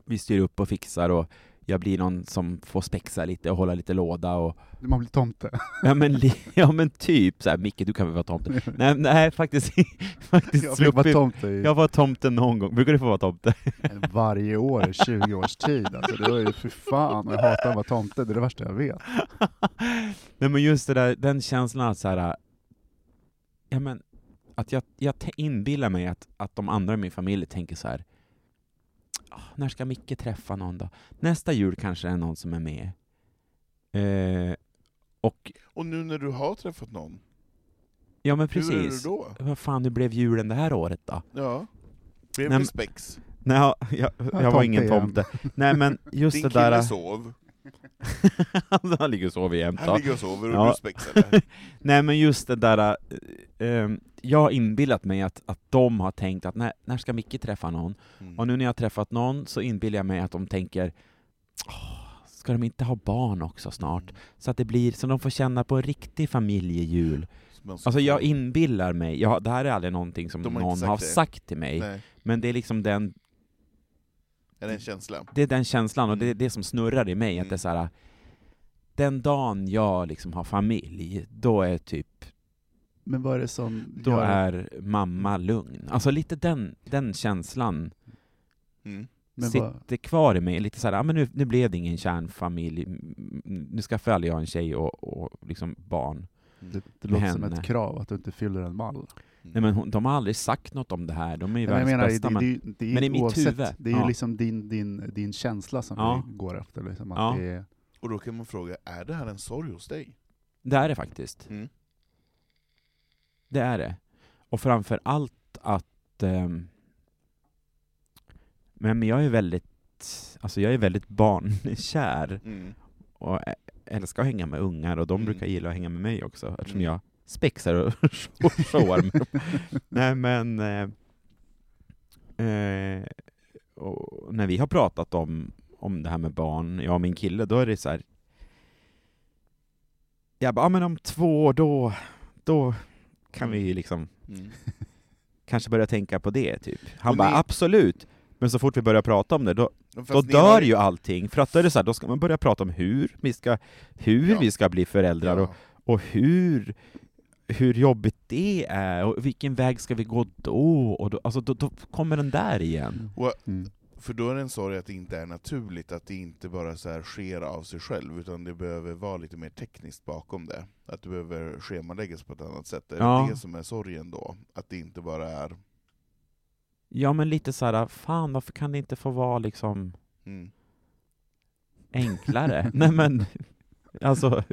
[SPEAKER 4] vi styr upp och fixar, och jag blir någon som får spexa lite och hålla lite låda, och
[SPEAKER 3] Man blir tomte.
[SPEAKER 4] Ja men, ja, men typ så här, Micke du kan väl vara tomte? Nej, nej faktiskt, faktiskt
[SPEAKER 3] jag fick vara tomte i
[SPEAKER 4] Jag var tomte någon gång, brukar du få vara tomte?
[SPEAKER 3] varje år i 20 års tid. Alltså, det var ju för fan, jag hatar att vara tomte, det är det värsta jag vet.
[SPEAKER 4] Nej men just det där, den känslan att så här, ja men, att jag, jag inbillar mig att, att de andra i min familj tänker så här. "Ah, när ska Micke träffa någon då? Nästa jul kanske det är någon som är med. Eh, och,
[SPEAKER 2] Och nu när du har träffat någon,
[SPEAKER 4] ja men
[SPEAKER 2] hur är det
[SPEAKER 4] precis.
[SPEAKER 2] då?
[SPEAKER 4] Vad fan, hur blev julen det här året då?
[SPEAKER 2] Ja. Blev det spex?
[SPEAKER 4] Nej, jag, jag, jag var ingen tomte. Nej men just
[SPEAKER 2] Din
[SPEAKER 4] det
[SPEAKER 2] kille
[SPEAKER 4] där...
[SPEAKER 2] sov,
[SPEAKER 4] Han ligger och sover jämt.
[SPEAKER 2] han ligger och sover och
[SPEAKER 4] Ja.
[SPEAKER 2] du spexade.
[SPEAKER 4] Nej men just det där, ehm, jag har inbillat mig att, att de har tänkt att när, när ska Micke träffa någon?
[SPEAKER 2] Mm.
[SPEAKER 4] Och nu när jag har träffat någon så inbillar jag mig att de tänker "Åh, Ska de inte ha barn också snart?
[SPEAKER 2] Mm.
[SPEAKER 4] Så att det blir, så de får känna på en riktig familjejul. Alltså jag inbillar mig, jag, det här är aldrig någonting som
[SPEAKER 2] har
[SPEAKER 4] någon
[SPEAKER 2] inte
[SPEAKER 4] har
[SPEAKER 2] sagt det.
[SPEAKER 4] sagt till mig,
[SPEAKER 2] Nej,
[SPEAKER 4] men det är liksom den,
[SPEAKER 2] är det en känsla?
[SPEAKER 4] det är den känslan och det är
[SPEAKER 2] Mm.
[SPEAKER 4] det som snurrar i mig, att
[SPEAKER 2] Mm.
[SPEAKER 4] det är så här. Den dagen jag liksom har familj, då är typ,
[SPEAKER 3] Men vad är det som
[SPEAKER 4] då
[SPEAKER 3] gör...
[SPEAKER 4] är mamma lugn. Alltså lite den, den känslan
[SPEAKER 2] Mm.
[SPEAKER 3] men vad,
[SPEAKER 4] sitter kvar i mig, lite så här, ah, men nu, nu blev det ingen kärnfamilj, Mm, nu skaffar aldrig jag en tjej och, och liksom barn.
[SPEAKER 3] det, det låter som
[SPEAKER 4] henne.
[SPEAKER 3] ett krav att du inte fyller en mall.
[SPEAKER 4] Nej men hon, de har aldrig sagt något om det här, de är ju världens
[SPEAKER 3] menar,
[SPEAKER 4] bästa,
[SPEAKER 3] det,
[SPEAKER 4] men,
[SPEAKER 3] det, det är
[SPEAKER 4] men i mitt
[SPEAKER 3] oavsett,
[SPEAKER 4] huvud,
[SPEAKER 3] det är ju
[SPEAKER 4] ja.
[SPEAKER 3] liksom din, din, din känsla som
[SPEAKER 4] Ja.
[SPEAKER 3] vi går efter. Liksom, att
[SPEAKER 4] Ja.
[SPEAKER 3] det är,
[SPEAKER 2] Och då kan man fråga, är det här en sorg hos dig?
[SPEAKER 4] det är det faktiskt.
[SPEAKER 2] Mm.
[SPEAKER 4] Det är det. Och framför allt att... ehm, men jag är väldigt... Alltså jag är väldigt barnkär
[SPEAKER 2] Mm.
[SPEAKER 4] och älskar att hänga med ungar och de
[SPEAKER 2] Mm.
[SPEAKER 4] brukar gilla att hänga med mig också eftersom
[SPEAKER 2] Mm.
[SPEAKER 4] jag spexar och och showar med dem. Nej men... Eh, eh, och när vi har pratat om, om det här med barn, jag och min kille, då är det så här. Jag bara, ja men om två år då, då kan vi liksom
[SPEAKER 2] Mm.
[SPEAKER 4] kanske börja tänka på det, typ. Han
[SPEAKER 2] Och
[SPEAKER 4] bara,
[SPEAKER 2] ni-
[SPEAKER 4] absolut! Men så fort vi börjar prata om det, då,
[SPEAKER 2] Fast
[SPEAKER 4] då dör
[SPEAKER 2] har
[SPEAKER 4] ju allting. För att då är det så här, då ska man börja prata om hur vi ska, hur
[SPEAKER 2] Ja.
[SPEAKER 4] vi ska bli föräldrar och,
[SPEAKER 2] Ja.
[SPEAKER 4] och hur, hur jobbigt det är, och vilken väg ska vi gå då? Och då, alltså, då, då kommer den där igen.
[SPEAKER 2] Och,
[SPEAKER 3] mm.
[SPEAKER 2] för då är det en sorg att det inte är naturligt, att det inte bara så här sker av sig själv, utan det behöver vara lite mer tekniskt bakom det. Att det behöver schemaläggas på ett annat sätt. Är
[SPEAKER 4] Ja.
[SPEAKER 2] det det som är sorgen då? Att det inte bara är...
[SPEAKER 4] Ja men lite så här, fan varför kan det inte få vara liksom
[SPEAKER 2] Mm.
[SPEAKER 4] enklare? Nej men, alltså,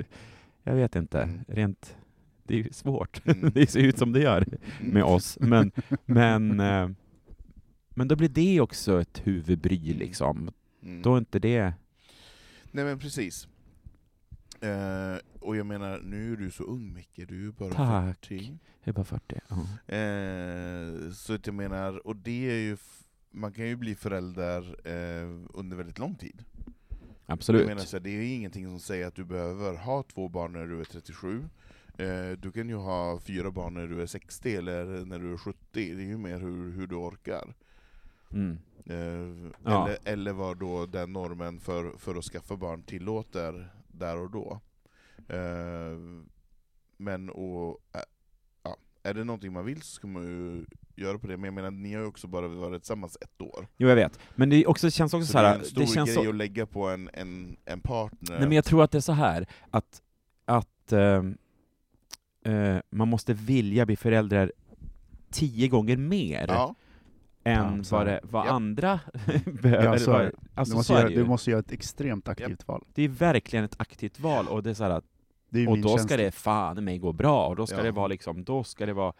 [SPEAKER 4] jag vet inte.
[SPEAKER 2] Mm.
[SPEAKER 4] Rent, det är svårt.
[SPEAKER 2] Mm.
[SPEAKER 4] det ser ut som det gör med oss. Men, men, eh, men då blir det också ett huvudbry liksom.
[SPEAKER 2] Mm.
[SPEAKER 4] Då är inte det...
[SPEAKER 2] Nej men precis. Eh, och jag menar, nu är du så ung Micke, du är bara
[SPEAKER 4] Tack.
[SPEAKER 2] 40.
[SPEAKER 4] Jag är bara 40. Ja.
[SPEAKER 2] Eh, så att jag menar, och det är ju, man kan ju bli förälder eh, under väldigt lång tid.
[SPEAKER 4] Absolut.
[SPEAKER 2] Jag menar, så här, det är ju ingenting som säger att du behöver ha två barn när du är 37. Eh, du kan ju ha fyra barn när du är 60 eller när du är 70, det är ju mer hur, hur du orkar.
[SPEAKER 4] Mm.
[SPEAKER 2] Eh,
[SPEAKER 4] Ja.
[SPEAKER 2] eller, eller vad då den normen för, för att skaffa barn tillåter där och då. Eh, men och, ja, är det någonting man vill så ska man ju göra på det, men jag menar ni har ju också bara varit tillsammans ett år.
[SPEAKER 4] Jo jag vet, men det också, känns också
[SPEAKER 2] Så,
[SPEAKER 4] så
[SPEAKER 2] det är
[SPEAKER 4] här,
[SPEAKER 2] en stor
[SPEAKER 4] det känns
[SPEAKER 2] grej
[SPEAKER 4] så,
[SPEAKER 2] att lägga på en, en, en partner.
[SPEAKER 4] Nej men jag tror att det är så här att, att ehm, eh, man måste vilja bli föräldrar tio gånger mer
[SPEAKER 2] ja,
[SPEAKER 4] än
[SPEAKER 3] Ja,
[SPEAKER 4] vad, det, vad
[SPEAKER 2] Japp.
[SPEAKER 4] andra behöver.
[SPEAKER 3] Ja, så
[SPEAKER 4] alltså,
[SPEAKER 3] du, måste göra, du måste göra ett extremt aktivt val.
[SPEAKER 4] det är verkligen ett aktivt val, och det är så här att,
[SPEAKER 3] Det är
[SPEAKER 4] och då ska det fan mig gå bra, och då ska
[SPEAKER 2] Ja.
[SPEAKER 4] det vara liksom, då ska det vara,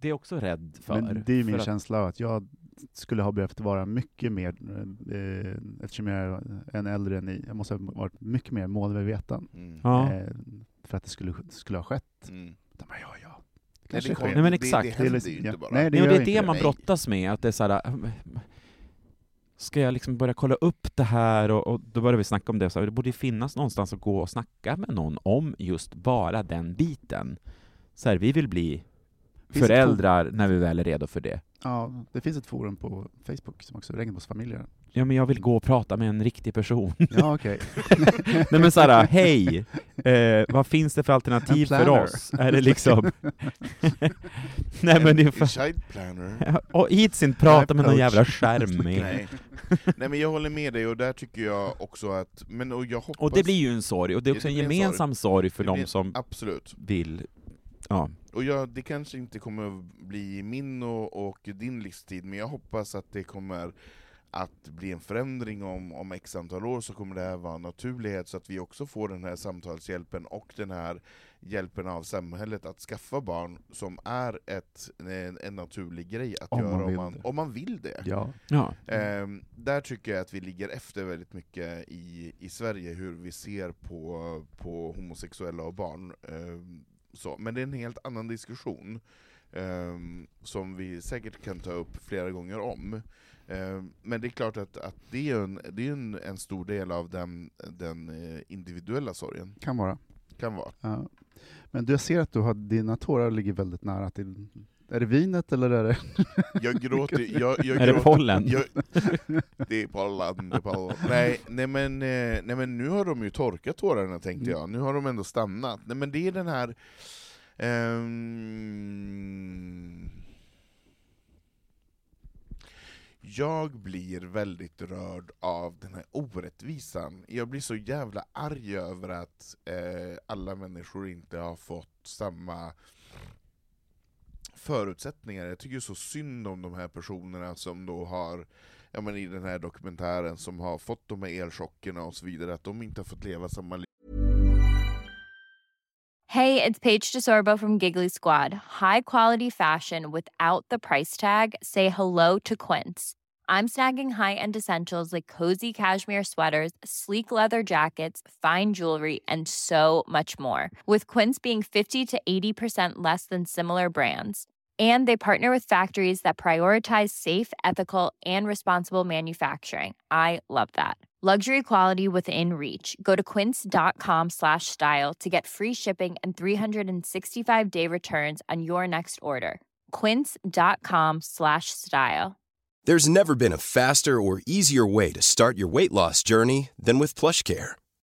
[SPEAKER 4] det är jag också rädd för.
[SPEAKER 3] Men det är ju min
[SPEAKER 4] att,
[SPEAKER 3] känsla att jag skulle ha behövt vara mycket mer, eh, eftersom jag är en äldre än ni, jag måste ha varit mycket mer målmedveten
[SPEAKER 2] mm.
[SPEAKER 4] Ja.
[SPEAKER 3] eh, för att det skulle, skulle ha skett.
[SPEAKER 2] Mm.
[SPEAKER 3] Ja, men ja, ja.
[SPEAKER 2] Nej, det, kommer-
[SPEAKER 4] Nej, men
[SPEAKER 2] det-
[SPEAKER 4] exakt.
[SPEAKER 2] Det,
[SPEAKER 4] Det är
[SPEAKER 2] händer ju inte bara.
[SPEAKER 3] Nej,
[SPEAKER 4] Nej, och
[SPEAKER 3] gör
[SPEAKER 4] det är
[SPEAKER 3] inte
[SPEAKER 4] det
[SPEAKER 3] det.
[SPEAKER 4] man
[SPEAKER 2] Nej.
[SPEAKER 4] brottas med, att det är så här, äh, ska jag liksom börja kolla upp det här? Och, och då börjar vi snacka om det, så här, det borde ju finnas någonstans att gå och snacka med någon om just bara den biten. Så här, vi vill bli föräldrar när vi väl är redo för det.
[SPEAKER 3] Ja, det finns ett forum på Facebook som också är Regnbågs familjer.
[SPEAKER 4] Ja, men jag vill gå och prata med en riktig person.
[SPEAKER 3] Ja, okej.
[SPEAKER 4] Nej men såhär, hej! Eh, vad finns det för alternativ för oss? Är det liksom... Nej men det är för...
[SPEAKER 2] planner.
[SPEAKER 4] Och hit inte prata med någon jävla skärm.
[SPEAKER 2] Nej. Nej men jag håller med dig, och där tycker jag också att, men och jag hoppas...
[SPEAKER 4] Och det blir ju en sorg, och det är
[SPEAKER 2] Det
[SPEAKER 4] också en
[SPEAKER 2] blir en
[SPEAKER 4] gemensam sorg för
[SPEAKER 2] Det
[SPEAKER 4] de som
[SPEAKER 2] Absolut.
[SPEAKER 4] vill... Ja.
[SPEAKER 2] Och jag, det kanske inte kommer att bli min och, och din livstid, men jag hoppas att det kommer att bli en förändring om, om x antal år, så kommer det här vara en naturlighet, så att vi också får den här samtalshjälpen och den här hjälpen av samhället att skaffa barn, som är ett, en, en naturlig grej att
[SPEAKER 3] Om man
[SPEAKER 2] göra om
[SPEAKER 3] vill
[SPEAKER 2] man,
[SPEAKER 3] det.
[SPEAKER 2] om man vill det.
[SPEAKER 3] Ja.
[SPEAKER 4] ja.
[SPEAKER 2] Ehm, där tycker jag att vi ligger efter väldigt mycket i, i Sverige, hur vi ser på, på homosexuella och barn. Ehm, så. Men det är en helt annan diskussion, ehm, som vi säkert kan ta upp flera gånger om. Ehm, men det är klart att, att det är, en, det är en, en stor del av den, den eh, individuella sorgen,
[SPEAKER 3] Kan vara.
[SPEAKER 2] kan vara.
[SPEAKER 3] Ja. Men du, jag ser att du har, dina tårar ligger väldigt nära till... Är det vinet eller är det...
[SPEAKER 2] Jag gråter, jag, jag
[SPEAKER 4] Är det
[SPEAKER 2] gråter,
[SPEAKER 4] pollen?
[SPEAKER 2] Jag, det är pollen, det är pollen. Nej, nej, men, eh, nej men nu har de ju torkat tårarna tänkte
[SPEAKER 3] Mm.
[SPEAKER 2] jag, nu har de ändå stannat. Nej men det är den här... ehm, jag blir väldigt rörd av den här orättvisan. Jag blir så jävla arg över att eh, alla människor inte har fått samma förutsättningar. Jag tycker så synd om de här personerna som då har, ja men i den här dokumentären, som har fått de här elchockerna och så vidare, att de inte har fått leva samma liv.
[SPEAKER 6] Hey, it's Paige DeSorbo from Giggly Squad. High quality fashion without the price tag. Say hello to Quince. I'm snagging high-end essentials like cozy cashmere sweaters, sleek leather jackets, fine jewelry, and so much more. With Quince being 50 to 80% less than similar brands. And they partner with factories that prioritize safe, ethical, and responsible manufacturing. I love that. Luxury quality within reach. Go to quince.com slash style to get free shipping and 365 day returns on your next order. Quince.com slash style.
[SPEAKER 7] There's never been a faster or easier way to start your weight loss journey than with PlushCare.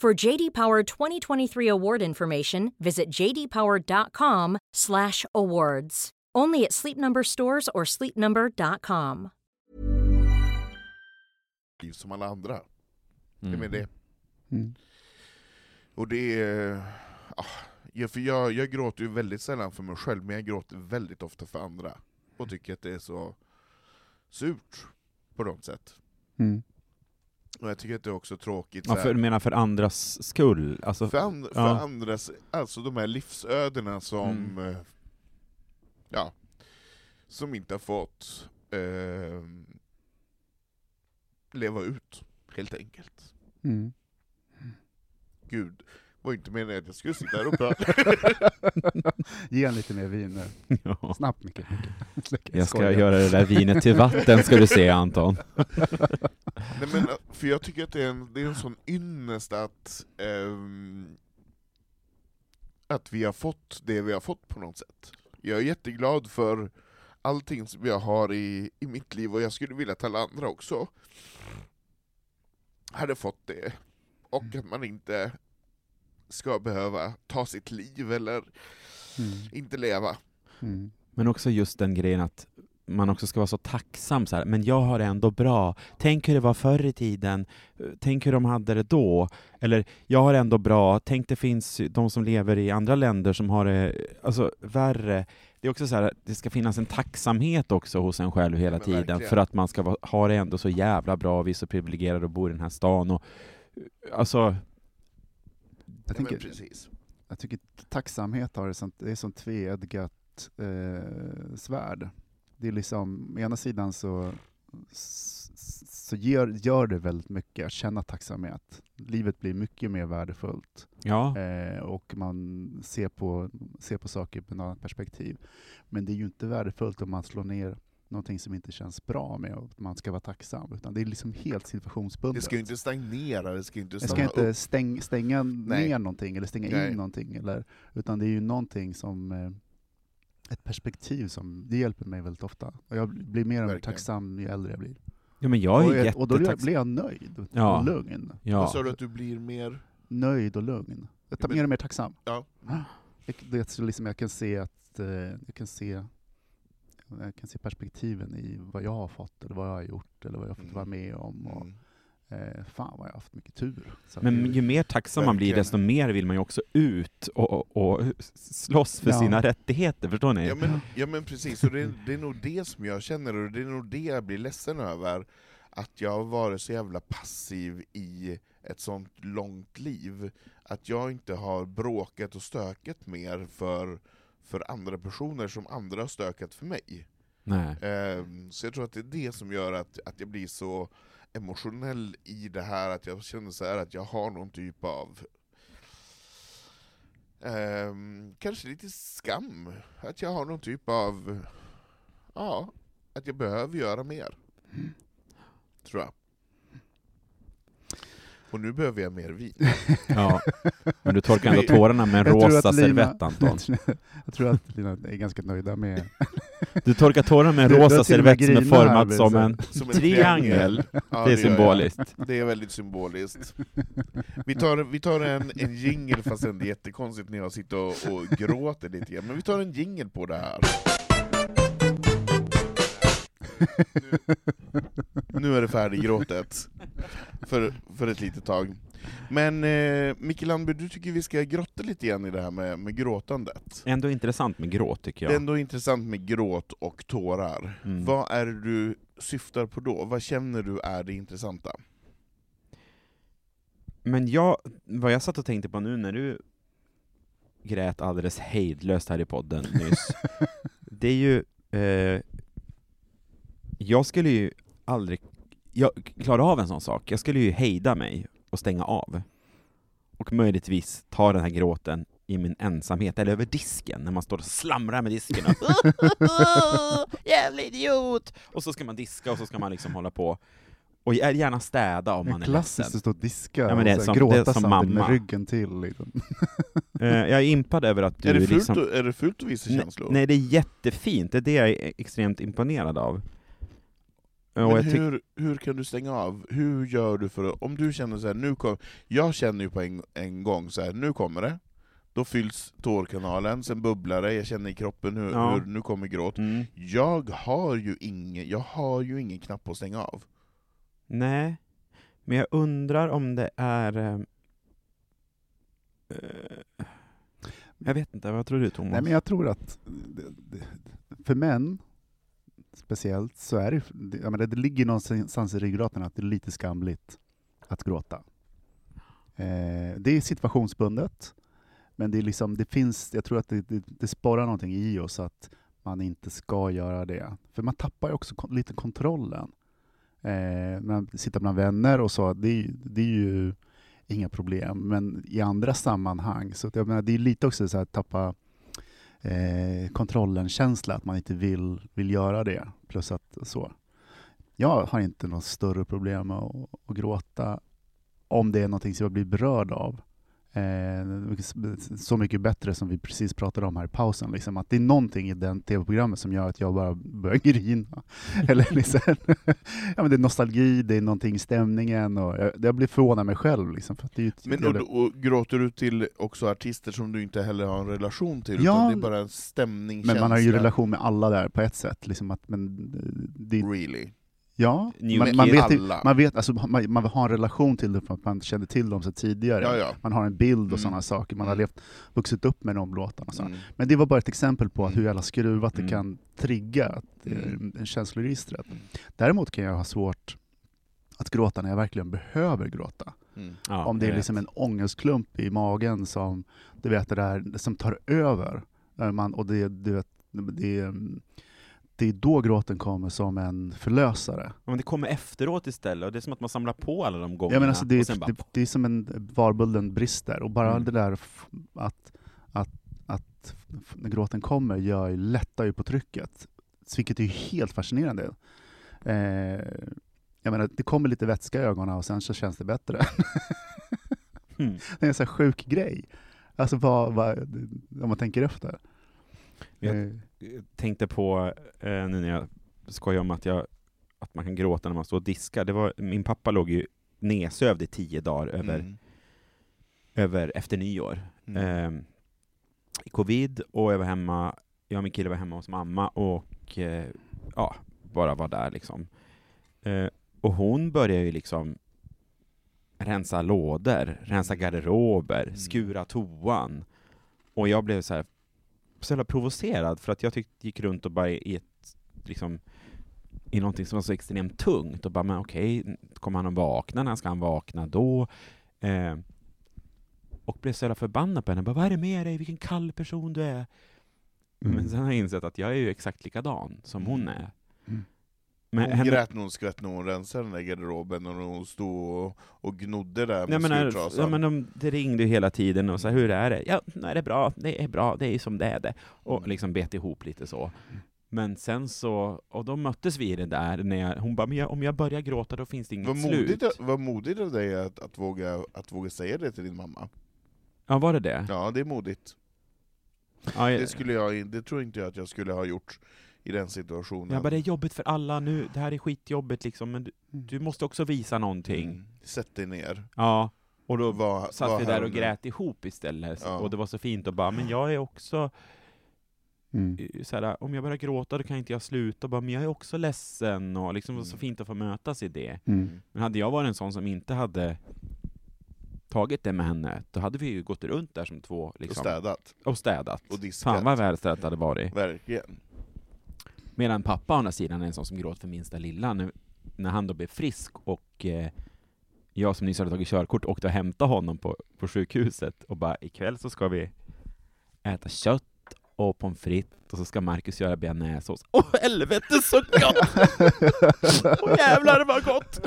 [SPEAKER 1] For JD Power 2023 award information, visit jdpower.com/awards. Only at Sleep Number stores or sleepnumber.com.
[SPEAKER 2] som alla andra. Det är
[SPEAKER 4] Mm.
[SPEAKER 2] med det.
[SPEAKER 3] Mm.
[SPEAKER 2] Och det är... ah, Ja, för jag, jag gråter ju väldigt sällan för mig själv, men jag gråter väldigt ofta för andra. Och tycker att det är så surt på något sätt.
[SPEAKER 3] Mm.
[SPEAKER 2] Och jag tycker att det är också tråkigt.
[SPEAKER 4] Ja, för, du menar för andras skull? Alltså,
[SPEAKER 2] för, and, för
[SPEAKER 4] ja.
[SPEAKER 2] andras, alltså de här livsödena som,
[SPEAKER 4] Mm.
[SPEAKER 2] eh, ja, som inte har fått eh, leva ut, helt enkelt.
[SPEAKER 3] Mm.
[SPEAKER 2] Gud, var inte meningen att jag skulle sitta här och prata.
[SPEAKER 3] Ge en lite mer vin nu.
[SPEAKER 4] ja.
[SPEAKER 3] Snabbt Micke. Micke.
[SPEAKER 4] Jag ska göra det där vinet till vatten, ska du se Anton.
[SPEAKER 2] Nej, men, eh, för jag tycker att det är en, det är en sån ynnest att, ehm, att vi har fått det vi har fått på något sätt. Jag är jätteglad för allting som jag har i, i mitt liv, och jag skulle vilja att alla andra också hade fått det. Och att man inte ska behöva ta sitt liv eller
[SPEAKER 3] Mm.
[SPEAKER 2] inte leva.
[SPEAKER 3] Mm.
[SPEAKER 4] Men också just den grejen att man också ska vara så tacksam så här, men jag har det ändå bra. Tänk hur det var förr i tiden. Tänk hur de hade det då. Eller, jag har det ändå bra. Tänk det finns de som lever i andra länder som har det alltså, värre. Det är också så här, det ska finnas en tacksamhet också hos en själv hela
[SPEAKER 2] Men
[SPEAKER 4] tiden
[SPEAKER 2] verkligen.
[SPEAKER 4] för att man ska ha det ändå så jävla bra. Vi är så privilegierade och bor i den här stan. Och, alltså,
[SPEAKER 3] Jag,
[SPEAKER 2] Ja, men
[SPEAKER 3] tänker,
[SPEAKER 2] precis.
[SPEAKER 3] jag tycker tacksamhet har ett sånt, det är som tveeggat eh, svärd. Det är liksom, å ena sidan så, så gör, gör det väldigt mycket att känna tacksamhet. Livet blir mycket mer värdefullt.
[SPEAKER 4] ja.
[SPEAKER 3] Eh, och man ser på, ser på saker med ett annat perspektiv. Men det är ju inte värdefullt om man slår ner någonting som inte känns bra med att man ska vara tacksam, utan det är liksom helt situationsbundet.
[SPEAKER 2] Det ska ju inte stagnera, det ska ju inte stanna
[SPEAKER 3] ska inte stäng, stänga
[SPEAKER 2] Nej.
[SPEAKER 3] ner någonting eller stänga
[SPEAKER 2] Nej.
[SPEAKER 3] in någonting, eller, utan det är ju någonting som eh, ett perspektiv som det hjälper mig väldigt ofta. Och jag blir mer och mer tacksam ju äldre jag blir.
[SPEAKER 4] Ja, men jag
[SPEAKER 3] och,
[SPEAKER 4] är
[SPEAKER 3] jag- och då blir jag nöjd
[SPEAKER 4] Ja.
[SPEAKER 3] och lugn.
[SPEAKER 2] Vad
[SPEAKER 4] Ja.
[SPEAKER 2] sa du att du blir mer...
[SPEAKER 3] Nöjd och lugn. Jag tar
[SPEAKER 2] men-
[SPEAKER 3] mer och mer tacksam.
[SPEAKER 2] Ja.
[SPEAKER 3] Jag, det, är liksom jag kan se att eh, jag kan se jag kan se perspektiven i vad jag har fått, eller vad jag har gjort, eller vad jag har fått
[SPEAKER 2] Mm.
[SPEAKER 3] vara med om. Och,
[SPEAKER 2] Mm.
[SPEAKER 3] Eh, fan vad jag har haft mycket tur. Så
[SPEAKER 4] Men
[SPEAKER 3] det-
[SPEAKER 4] ju mer tacksam man blir, desto mer vill man ju också ut och, och, slåss för
[SPEAKER 3] Ja.
[SPEAKER 4] sina rättigheter, förstår ni?
[SPEAKER 2] Ja men, ja men precis, och det, är- det är nog det som jag känner, och det är nog det jag blir ledsen över, att jag har varit så jävla passiv i ett sånt långt liv, att jag inte har bråkat och stökat mer för, för andra personer som andra har stökat för mig.
[SPEAKER 4] Nej.
[SPEAKER 2] Ehm, Så jag tror att det är det som gör att, att jag blir så emotionell i det här, att jag känner så här att jag har någon typ av ehm, kanske lite skam, att jag har någon typ av, ja, att jag behöver göra mer. Tror jag. Och nu behöver jag mer vin.
[SPEAKER 4] Ja. Men du torkar ändå tårarna med en rosa servett, Anton.
[SPEAKER 3] jag tror att Lina är ganska nöjda med...
[SPEAKER 4] Du torkar tårarna med en rosa servett som är formad som en
[SPEAKER 2] Som en
[SPEAKER 4] triangel.
[SPEAKER 2] Ja,
[SPEAKER 4] Det är
[SPEAKER 2] jag.
[SPEAKER 4] symboliskt.
[SPEAKER 2] Det är väldigt symboliskt. Vi tar, vi tar en, en jingle, fast det är jättekonstigt när jag sitter och, och gråter lite grann, men vi tar en jingle på det här. Nu, är det färdiggråtet, för, för ett litet tag. Men eh, Micke Landby, du tycker vi ska grotta lite grann i det här med, med gråtandet.
[SPEAKER 4] Ändå intressant med gråt, tycker
[SPEAKER 2] Det är
[SPEAKER 4] jag.
[SPEAKER 2] ändå intressant med gråt och tårar.
[SPEAKER 4] Mm.
[SPEAKER 2] Vad är det du syftar på då? Vad känner du är det intressanta?
[SPEAKER 4] Men jag, vad jag satt och tänkte på nu när du grät alldeles hejdlöst här i podden nyss, det är ju... Eh, jag skulle ju aldrig jag klara av en sån sak. Jag skulle ju hejda mig och stänga av. Och möjligtvis ta den här gråten i min ensamhet, eller över disken, när man står och slamrar med disken och Jävla idiot! Och så ska man diska och så ska man liksom hålla på och gärna städa om man är
[SPEAKER 3] Klassiskt
[SPEAKER 4] ledsen.
[SPEAKER 3] att stå och diska
[SPEAKER 4] Ja, men det är
[SPEAKER 3] och
[SPEAKER 4] som-
[SPEAKER 3] här,
[SPEAKER 4] det är
[SPEAKER 3] gråta
[SPEAKER 4] som mamma.
[SPEAKER 3] med ryggen till. Liksom.
[SPEAKER 4] Eh, Jag är impad över att du
[SPEAKER 2] Är det, fult,
[SPEAKER 4] liksom...
[SPEAKER 2] är det fult att visa
[SPEAKER 4] Nej,
[SPEAKER 2] känslor?
[SPEAKER 4] nej, det är jättefint. Det är det jag är extremt imponerad av.
[SPEAKER 2] Men hur, hur kan du stänga av? Hur gör du för att, om du känner så här, nu kom, jag känner ju på en, en gång så här, nu kommer det, då fylls tårkanalen, sen bubblar det, jag känner i kroppen hur,
[SPEAKER 4] Ja.
[SPEAKER 2] hur nu kommer gråt.
[SPEAKER 4] Mm.
[SPEAKER 2] Jag har ju ingen, jag har ju ingen knapp att stänga av.
[SPEAKER 4] Nej, men jag undrar om det är... eh, eh, jag vet inte, vad tror du Thomas?
[SPEAKER 3] Nej, men jag tror att det, det, för män speciellt så är det, det, jag menar, det ligger någonstans i ryggraden att det är lite skamligt att gråta. Eh, det är situationsbundet, men det, är liksom, det finns, jag tror att det, det, det sporrar någonting i oss att man inte ska göra det. För man tappar ju också kon- lite kontrollen. Eh, man sitter bland vänner och så, det, är- det är ju inga problem. Men i andra sammanhang, så jag menar, det är lite också så att tappa eh, kontrollen-känsla, att man inte vill, vill göra det. Plus att så. Jag har inte något större problem med att, att gråta om det är någonting som jag blir berörd av. Eh, så mycket bättre som vi precis pratade om här i pausen. Liksom, att det är någonting i den tv-programmet som gör att jag bara börjar grina. Eller liksom, ja, men det är nostalgi, det är någonting i stämningen. Och jag, jag blir förvånad mig själv. Liksom, för det är ett
[SPEAKER 2] Men och, och gråter du till också artister som du inte heller har en relation till,
[SPEAKER 3] Ja,
[SPEAKER 2] utan det är bara en stämning,
[SPEAKER 3] men man har ju relation med alla där på ett sätt. Liksom att, men, eh, det,
[SPEAKER 2] Really?
[SPEAKER 3] Ja, man, man, vet, ju- man, vet, alltså, man, man har en relation till det för att man kände till dem så tidigare.
[SPEAKER 2] Ja, ja.
[SPEAKER 3] Man har en bild och
[SPEAKER 2] Mm.
[SPEAKER 3] sådana saker. Man har
[SPEAKER 2] Mm.
[SPEAKER 3] levt, vuxit upp med de låtarna.
[SPEAKER 2] Mm.
[SPEAKER 3] Men det var bara ett exempel på att hur jävla skruvat det
[SPEAKER 4] Mm.
[SPEAKER 3] kan trigga eh,
[SPEAKER 2] Mm.
[SPEAKER 3] en känsloregistret.
[SPEAKER 2] Mm.
[SPEAKER 3] Däremot kan jag ha svårt att gråta när jag verkligen behöver gråta.
[SPEAKER 2] Mm.
[SPEAKER 4] Ja,
[SPEAKER 3] Om det är liksom en ångestklump i magen som, du vet, det där, som tar över. Man, och det, du vet, det, är, mm, det är då gråten kommer som en förlösare.
[SPEAKER 4] Ja, men det kommer efteråt istället, och det är som att man samlar på alla de gångerna.
[SPEAKER 3] Jag menar, alltså, det,
[SPEAKER 4] sen bara,
[SPEAKER 3] det, det är som en varbulden brister, och bara
[SPEAKER 4] Mm.
[SPEAKER 3] det där att, att, att när gråten kommer gör, ju- lättar ju på trycket, vilket är ju helt fascinerande. Eh, jag menar, det kommer lite vätska i ögonen och sen så känns det bättre.
[SPEAKER 4] hmm.
[SPEAKER 3] Det är en sån här sjuk grej. Alltså vad, vad, om man tänker efter.
[SPEAKER 4] Jag
[SPEAKER 3] Eh,
[SPEAKER 4] tänkte på, eh, nu när jag skojar om att jag att man kan gråta när man står och diskar. Det var, min pappa låg ju nedsövd i tio dagar över,
[SPEAKER 2] Mm.
[SPEAKER 4] över efter nyår.
[SPEAKER 2] Mm.
[SPEAKER 4] Eh, I covid, och jag var hemma, jag och min kille var hemma hos mamma och eh, ja, bara var där liksom. Eh, och hon började ju liksom rensa lådor, rensa garderober,
[SPEAKER 2] Mm.
[SPEAKER 4] skura toan. Och jag blev så här så jävla provocerad för att jag tyckte gick runt och bara i ett liksom i någonting som var så extremt tungt och bara, men okej, kommer han att vakna? När ska han vakna då? Eh, och blev så jävla förbannad på henne. Bara, Vad är det med dig? Vilken kall person du är.
[SPEAKER 3] Mm.
[SPEAKER 4] Men sen har jag insett att jag är ju exakt likadan som hon är.
[SPEAKER 3] Mm.
[SPEAKER 4] Men
[SPEAKER 2] hon
[SPEAKER 4] henne-
[SPEAKER 2] grät nog skvätt när hon rensade den där garderoben, och hon stod och, och gnodde där med skurtrasan.
[SPEAKER 4] ja, men de, det ringde ju hela tiden och sa hur är det? Ja, det är bra, det är bra, det är som det är det. Och
[SPEAKER 2] Mm.
[SPEAKER 4] liksom bet ihop lite så. Men sen så, och då möttes vi i det där, när jag, hon bara, jag, om jag börjar gråta då finns det inget
[SPEAKER 2] Vad
[SPEAKER 4] slut.
[SPEAKER 2] modigt, vad modigt av dig att, att, våga, att våga säga det till din mamma.
[SPEAKER 4] Ja, var det det?
[SPEAKER 2] Ja, det är modigt.
[SPEAKER 4] Ja, jag,
[SPEAKER 2] Det, skulle jag, det tror inte jag att jag skulle ha gjort i den situationen.
[SPEAKER 4] jag bara, det är jobbigt för alla nu, det här är skitjobbigt liksom, men du, du måste också visa någonting.
[SPEAKER 2] Mm. Sätt dig ner.
[SPEAKER 4] Ja, och då
[SPEAKER 2] Var,
[SPEAKER 4] satt
[SPEAKER 2] var
[SPEAKER 4] vi där och grät ihop istället,
[SPEAKER 2] Ja.
[SPEAKER 4] och det var så fint och bara, men jag är också
[SPEAKER 3] Mm.
[SPEAKER 4] eh, såhär, om jag börjar gråta då kan inte jag sluta, och bara, men jag är också ledsen, och liksom det var så
[SPEAKER 2] Mm.
[SPEAKER 4] fint att få mötas i det.
[SPEAKER 3] Mm.
[SPEAKER 4] Men hade jag varit en sån som inte hade tagit det med henne, då hade vi ju gått runt där som två,
[SPEAKER 2] Och
[SPEAKER 4] liksom,
[SPEAKER 2] städat.
[SPEAKER 4] och städat.
[SPEAKER 2] Och diskat.
[SPEAKER 4] Fan vad välstädat det hade varit.
[SPEAKER 2] Verkligen.
[SPEAKER 4] Medan pappa å andra sidan är en sån som gråter för minsta lilla. Nu, när han då blev frisk och eh, jag som nyss hade tagit körkort åkte och hämtade honom på, på sjukhuset och bara ikväll så ska vi äta kött och pommes frites och så ska Marcus göra bearnaisesås. Åh helvete så gott! Åh jävlar vad gott!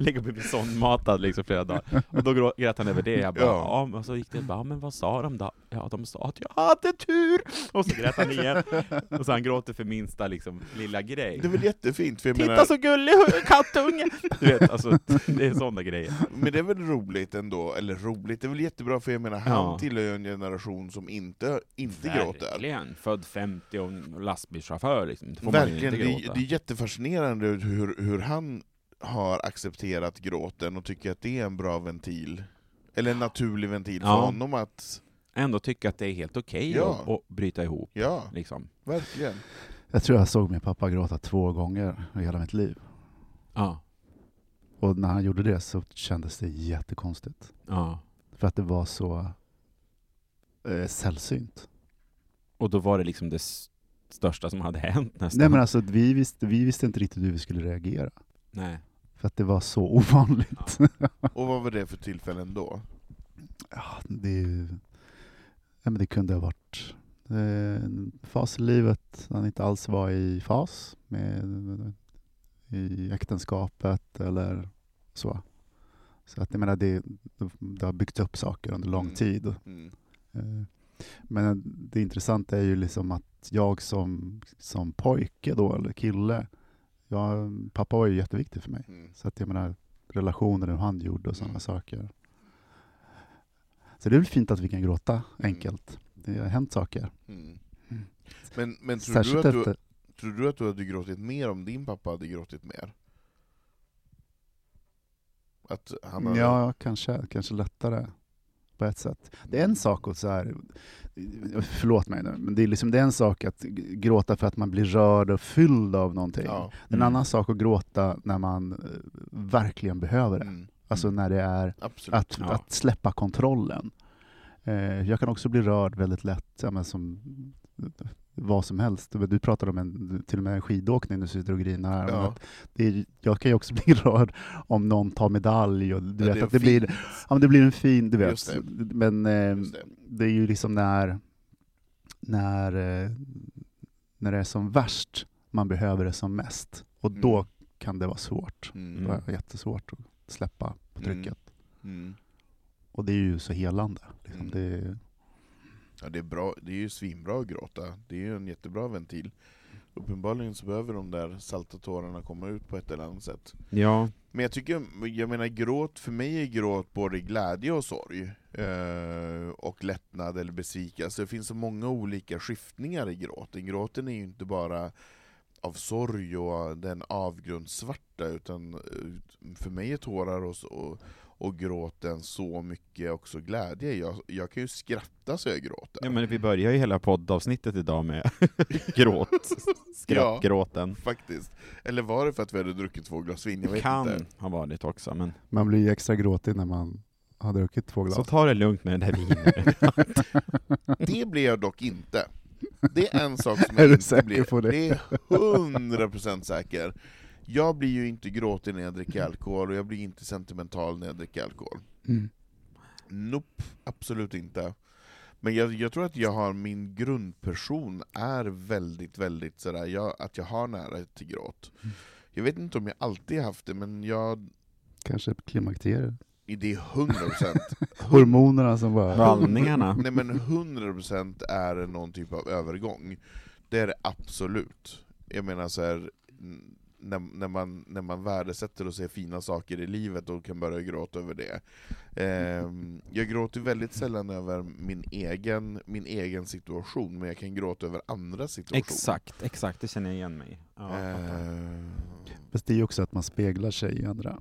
[SPEAKER 4] Ligger och blir sondmatad liksom flera dagar. Och då grät han över det. Jag bara,
[SPEAKER 2] Ja.
[SPEAKER 4] ja. men så gick det bara, men vad sa de då? Ja, de sa att jag hade tur! Och så grät han igen. Och så han gråter för minsta liksom, lilla grej.
[SPEAKER 2] Det är väl jättefint, för jag
[SPEAKER 4] Titta
[SPEAKER 2] menar,
[SPEAKER 4] så gullig kattunge! Du vet, alltså, det är sådana grejer.
[SPEAKER 2] men det är väl roligt ändå, eller roligt, det är väl jättebra för jag menar, han
[SPEAKER 4] Ja.
[SPEAKER 2] tillhör ju en generation som inte, inte gråter.
[SPEAKER 4] Verkligen. Född 50 och lastbilschaufför liksom. Det
[SPEAKER 2] Verkligen, det, det är jättefascinerande hur, hur han har accepterat gråten och tycker att det är en bra ventil. Eller en naturlig ventil för
[SPEAKER 4] Ja.
[SPEAKER 2] honom att...
[SPEAKER 4] Ändå tycka att det är helt okej
[SPEAKER 2] Ja.
[SPEAKER 4] att, att bryta ihop.
[SPEAKER 2] Ja,
[SPEAKER 4] Liksom.
[SPEAKER 2] verkligen.
[SPEAKER 3] Jag tror jag såg min pappa gråta två gånger i hela mitt liv.
[SPEAKER 4] Ja.
[SPEAKER 3] Och när han gjorde det så kändes det jättekonstigt.
[SPEAKER 4] ja.
[SPEAKER 3] För att det var så eh, sällsynt.
[SPEAKER 4] Och då var det liksom det största som hade hänt nästan.
[SPEAKER 3] Nej men alltså vi visste, vi visste inte riktigt hur vi skulle reagera.
[SPEAKER 4] Nej.
[SPEAKER 3] För att det var så ovanligt.
[SPEAKER 2] Och vad var det för tillfällen då?
[SPEAKER 3] Ja, det, ja, men det kunde ha varit eh, en fas i livet när han inte alls var i fas med i äktenskapet eller så. Så att jag menar, det, det har byggts upp saker under lång
[SPEAKER 2] Mm.
[SPEAKER 3] tid.
[SPEAKER 2] Mm.
[SPEAKER 3] Eh, Men det intressanta är ju liksom att jag som, som pojke då, eller kille, jag, pappa var ju jätteviktig för mig.
[SPEAKER 2] Mm.
[SPEAKER 3] Så att jag menar, relationer hur han gjorde och sådana
[SPEAKER 2] Mm.
[SPEAKER 3] saker. Så det är väl fint att vi kan gråta enkelt. Det har hänt saker.
[SPEAKER 2] Mm.
[SPEAKER 3] Mm.
[SPEAKER 2] Men, men tror,
[SPEAKER 3] Särskilt
[SPEAKER 2] du att du,
[SPEAKER 3] efter...
[SPEAKER 2] tror du att du hade gråtit mer om din pappa hade gråtit mer? Att han hade...
[SPEAKER 3] Ja, kanske, kanske lättare på ett sätt. Det är en sak att så här, förlåt mig nu, men det är, liksom, det är en sak att gråta för att man blir rörd och fylld av någonting.
[SPEAKER 2] Ja.
[SPEAKER 3] En
[SPEAKER 4] Mm.
[SPEAKER 3] annan sak att gråta när man eh, verkligen behöver det.
[SPEAKER 2] Mm.
[SPEAKER 3] Alltså när det är
[SPEAKER 2] Absolut.
[SPEAKER 3] att,
[SPEAKER 4] Ja.
[SPEAKER 3] att släppa kontrollen. Eh, jag kan också bli rörd väldigt lätt, ja, men som vad som helst. Du pratade om en, till och med en skidåkning, du sitter och grinar här.
[SPEAKER 2] Ja.
[SPEAKER 3] det är, jag kan ju också bli rörd om någon tar medalj och du
[SPEAKER 2] Ja,
[SPEAKER 3] vet att det blir, ja, men det blir en fin, du vet.
[SPEAKER 2] Just det.
[SPEAKER 3] Men eh,
[SPEAKER 2] Just det.
[SPEAKER 3] det är ju liksom när, när, eh, när det är som värst man behöver det som mest. Och då
[SPEAKER 2] Mm.
[SPEAKER 3] kan det vara svårt.
[SPEAKER 2] Mm.
[SPEAKER 3] Det var jättesvårt att släppa på
[SPEAKER 2] Mm.
[SPEAKER 3] trycket.
[SPEAKER 2] Mm.
[SPEAKER 3] Och det är ju så helande. Liksom.
[SPEAKER 2] Mm.
[SPEAKER 3] Det
[SPEAKER 2] Ja, det är, bra. det är ju svinbra att gråta. Det är ju en jättebra ventil. Uppenbarligen så behöver de där salta tårarna komma ut på ett eller annat sätt.
[SPEAKER 4] Ja.
[SPEAKER 2] Men jag tycker, jag menar gråt, för mig är gråt både glädje och sorg. Eh, och lättnad eller besvikelse. Det finns så många olika skiftningar i gråten. Gråten är ju inte bara av sorg och den avgrundssvarta, utan eh, för mig är tårar och, och, och gråten så mycket också glädje. Jag, jag kan ju skratta så jag gråter.
[SPEAKER 4] Ja, men vi börjar ju hela poddavsnittet idag med gråt, skrattgråten.
[SPEAKER 2] Faktiskt. Eller var det för att vi hade druckit två glas vin? Jag vet
[SPEAKER 4] kan
[SPEAKER 2] inte.
[SPEAKER 4] ha varit också, men
[SPEAKER 3] Man blir ju extra gråtig när man har druckit två glas.
[SPEAKER 4] så ta det lugnt med det där vinet.
[SPEAKER 2] Det blir jag dock inte. Det är en sak som
[SPEAKER 3] Är
[SPEAKER 2] jag
[SPEAKER 3] du
[SPEAKER 2] inte blir.
[SPEAKER 3] det?
[SPEAKER 2] Det är hundra procent säker. Jag blir ju inte gråtig när jag dricker alkohol, och jag blir inte sentimental när jag dricker alkohol.
[SPEAKER 3] Mm.
[SPEAKER 2] Nope, absolut inte. Men jag, jag tror att jag har, min grundperson är väldigt, väldigt sådär, jag, att jag har nära till gråt.
[SPEAKER 3] Mm.
[SPEAKER 2] Jag vet inte om jag alltid haft det, men jag,
[SPEAKER 3] Kanske klimakteriet.
[SPEAKER 2] det är hundra procent.
[SPEAKER 3] Hormonerna som bara...
[SPEAKER 4] Vallningarna.
[SPEAKER 2] Nej men 100% är någon typ av övergång. Det är det absolut. Jag menar så här, när, när, man, när man värdesätter och ser fina saker i livet och kan börja gråta över det. Ehm, jag gråter väldigt sällan över min egen, min egen situation, men jag kan gråta över andra situationer.
[SPEAKER 4] Exakt, exakt, det känner jag igen mig i. ja,
[SPEAKER 3] Fast det är ju också att man speglar sig i andra.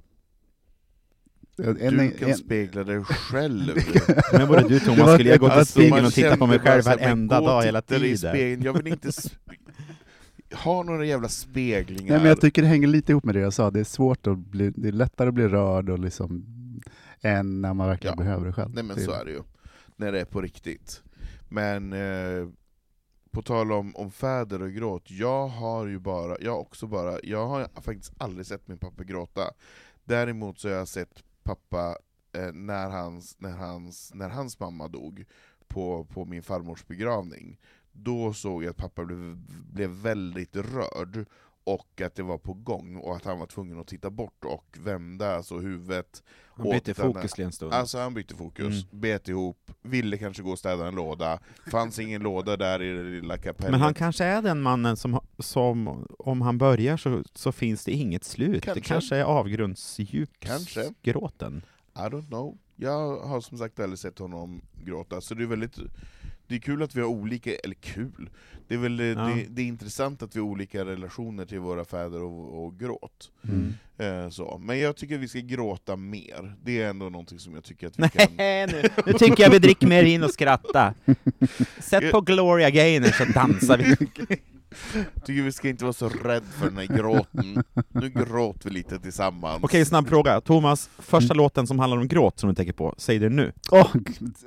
[SPEAKER 3] En,
[SPEAKER 2] du kan
[SPEAKER 3] en-
[SPEAKER 2] spegla dig själv.
[SPEAKER 4] Men både du Thomas, skulle jag gå till spegeln
[SPEAKER 2] man
[SPEAKER 4] och titta på mig själv varenda dag hela tiden?
[SPEAKER 2] spegeln. Jag vill inte sp- ha några jävla speglingar.
[SPEAKER 3] Nej, men jag tycker det hänger lite ihop med det jag sa, det är svårt att bli, det är lättare att bli rörd och liksom, än när man verkligen
[SPEAKER 2] Ja.
[SPEAKER 3] behöver det själv.
[SPEAKER 2] Nej men
[SPEAKER 3] Det-
[SPEAKER 2] så är det ju, när det är på riktigt. Men eh, på tal om, om fäder och gråt, jag har ju bara, jag har också bara, jag har faktiskt aldrig sett min pappa gråta. Däremot så har jag sett pappa eh, när, hans, när, hans, när hans mamma dog på, på min farmors begravning. Då såg jag att pappa blev, blev väldigt rörd, och att det var på gång, och att han var tvungen att titta bort och vända alltså huvudet
[SPEAKER 4] Han bytte fokus en stund.
[SPEAKER 2] Alltså han bytte fokus,
[SPEAKER 4] Mm.
[SPEAKER 2] bet ihop, ville kanske gå och städa en låda, fanns ingen låda där i det lilla kapellet.
[SPEAKER 4] Men han kanske är den mannen som, som om han börjar så, så finns det inget slut.
[SPEAKER 2] Kanske.
[SPEAKER 4] Det kanske är avgrundsdjupsgråten.
[SPEAKER 2] I don't know. Jag har som sagt aldrig sett honom gråta, så det är väldigt det är kul att vi har olika, eller kul, det är väl
[SPEAKER 4] Ja.
[SPEAKER 2] det, det är intressant att vi har olika relationer till våra fäder och, och gråt.
[SPEAKER 4] Mm.
[SPEAKER 2] Eh, så. Men jag tycker att vi ska gråta mer, det är ändå någonting som jag tycker att vi kan...
[SPEAKER 4] Nej, nu, nu tycker jag vi dricker mer in och skrattar. Sätt på Gloria Gaynor så dansar vi.
[SPEAKER 2] tycker vi ska inte vara så rädd för den här gråten. Nu gråter vi lite tillsammans.
[SPEAKER 4] Okej, snabb fråga. Thomas, första låten som handlar om gråt som du tänker på, säg det nu.
[SPEAKER 3] Åh,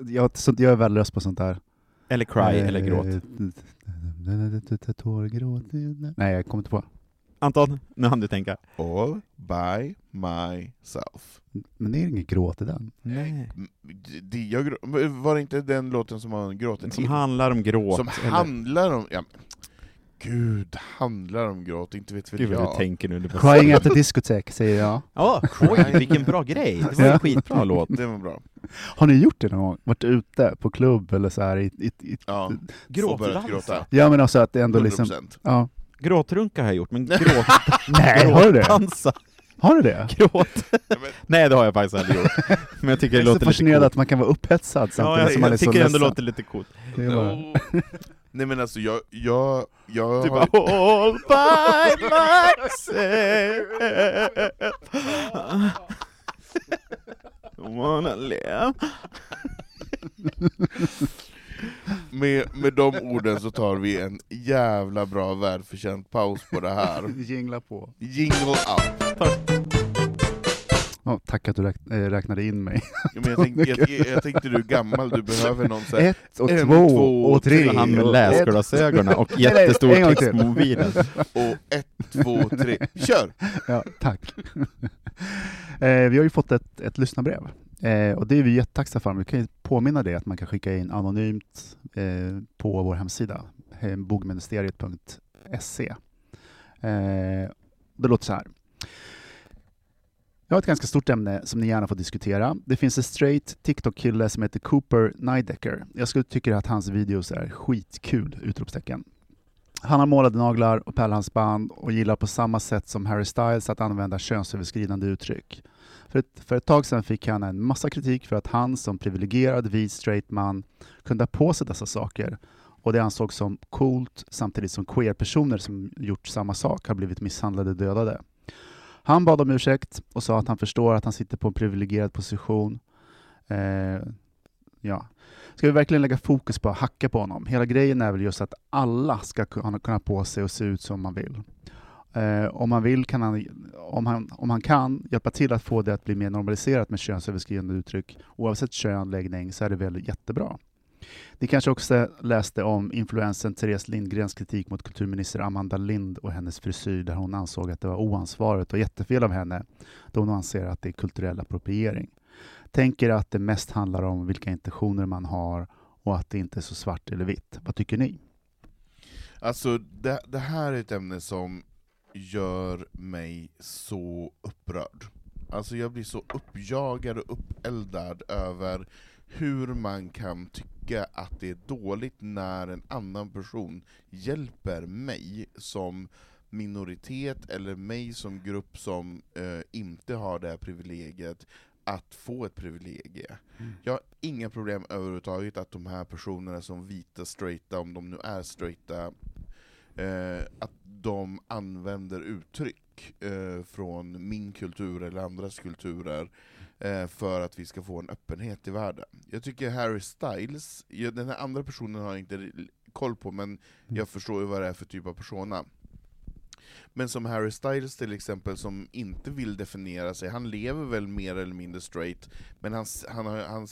[SPEAKER 3] jag, jag är värdelös på sånt där.
[SPEAKER 4] Eller cry, eller gråt.
[SPEAKER 3] gråt. Tårgråt. Nej, jag kommer inte på.
[SPEAKER 4] Anton, nu hann du tänka.
[SPEAKER 2] All by myself.
[SPEAKER 3] Men det är inget gråt i den.
[SPEAKER 4] Nej.
[SPEAKER 2] Det, jag, var det inte den låten som man gråter
[SPEAKER 4] Som
[SPEAKER 2] till?
[SPEAKER 4] handlar om gråt.
[SPEAKER 2] Som
[SPEAKER 4] eller-
[SPEAKER 2] handlar om... Ja, Gud, handlar om gråt, inte vet väl
[SPEAKER 4] Gud
[SPEAKER 2] jag.
[SPEAKER 4] tänker nu.
[SPEAKER 3] Crying at the discotheque, säger jag.
[SPEAKER 4] Ja, oj, vilken bra grej. Det var
[SPEAKER 3] Ja.
[SPEAKER 4] en skitbra låt.
[SPEAKER 2] Det var bra.
[SPEAKER 3] Har ni gjort det någon gång? Varit ute på klubb eller så här i, i, i
[SPEAKER 2] Ja,
[SPEAKER 4] Gråtdansa.
[SPEAKER 3] Ja men alltså att det ändå
[SPEAKER 2] 100%.
[SPEAKER 3] liksom... Ja.
[SPEAKER 4] Gråtrunka har jag gjort, men gråt...
[SPEAKER 3] Nej, har du det?
[SPEAKER 4] Gråtdansa.
[SPEAKER 3] Har du det?
[SPEAKER 4] Gråt. Nej, det har jag faktiskt aldrig gjort. Men jag tycker
[SPEAKER 3] Jag
[SPEAKER 4] det
[SPEAKER 3] är så
[SPEAKER 4] låter lite
[SPEAKER 3] fascinerad
[SPEAKER 4] coolt.
[SPEAKER 3] att man kan vara upphetsad
[SPEAKER 4] Ja,
[SPEAKER 3] samtidigt
[SPEAKER 4] jag,
[SPEAKER 3] som man är
[SPEAKER 4] jag
[SPEAKER 3] så
[SPEAKER 4] tycker det ändå
[SPEAKER 3] ledsen.
[SPEAKER 4] låter lite coolt.
[SPEAKER 2] Nej men alltså jag, jag, jag
[SPEAKER 4] Du
[SPEAKER 2] har...
[SPEAKER 4] bara all by myself wanna live
[SPEAKER 2] Med, med de orden så tar vi en jävla bra välförtjänt paus på det här.
[SPEAKER 3] Jingla på.
[SPEAKER 2] Jingle up!
[SPEAKER 3] Ja, tack att du räk äh, räknade in mig.
[SPEAKER 2] Ja, men jag, tänkte, jag, jag tänkte du är gammal, du behöver någon så här,
[SPEAKER 3] Ett och
[SPEAKER 2] en,
[SPEAKER 3] två,
[SPEAKER 2] två,
[SPEAKER 3] och tre.
[SPEAKER 2] tre.
[SPEAKER 4] Han med
[SPEAKER 3] och
[SPEAKER 4] läsglasögonen och jättestor text på mobilen.
[SPEAKER 2] och ett, två, tre, kör!
[SPEAKER 3] Ja, tack. eh, vi har ju fått ett, ett lyssnarbrev. Eh, och det är vi jättetacksamma för. Vi kan ju påminna dig att man kan skicka in anonymt eh, på vår hemsida, eh, bogministeriet.se. Eh, det låter så här. Jag har ett ganska stort ämne som ni gärna får diskutera. Det finns en straight TikTok-kille som heter Cooper Nidecker. Jag skulle tycka att hans videos är skitkul! Utropstecken. Han har målade naglar och pärlhalsband och gillar på samma sätt som Harry Styles att använda könsöverskridande uttryck. För ett, för ett tag sedan fick han en massa kritik för att han som privilegierad vit straight man kunde ha på sig dessa saker och det ansågs som coolt samtidigt som queer-personer som gjort samma sak har blivit misshandlade och dödade. Han bad om ursäkt och sa att han förstår att han sitter på en privilegierad position. Eh, ja. Ska vi verkligen lägga fokus på att hacka på honom? Hela grejen är väl just att alla ska kunna på sig och se ut som man vill. Eh, om, man vill kan han, om, han, om han kan hjälpa till att få det att bli mer normaliserat med könsöverskridande uttryck, oavsett kön, läggning, så är det väl jättebra. Ni kanske också läste om influensen Therese Lindgrens kritik mot kulturminister Amanda Lind och hennes frisyr där hon ansåg att det var oansvarigt och jättefel av henne då hon anser att det är kulturell appropriering. Tänker att det mest handlar om vilka intentioner man har och att det inte är så svart eller vitt. Vad tycker ni?
[SPEAKER 2] Alltså, det, det här är ett ämne som gör mig så upprörd. Alltså jag blir så uppjagad och uppeldad över hur man kan tycka att det är dåligt när en annan person hjälper mig som minoritet, eller mig som grupp som eh, inte har det här privilegiet, att få ett privilegie.
[SPEAKER 3] Mm.
[SPEAKER 2] Jag har inga problem överhuvudtaget att de här personerna som vita straighta, om de nu är straighta, eh, att de använder uttryck eh, från min kultur eller andras kulturer för att vi ska få en öppenhet i världen. Jag tycker Harry Styles, den här andra personen har jag inte koll på, men jag förstår ju vad det är för typ av persona. Men som Harry Styles till exempel, som inte vill definiera sig, han lever väl mer eller mindre straight, men han, han, han,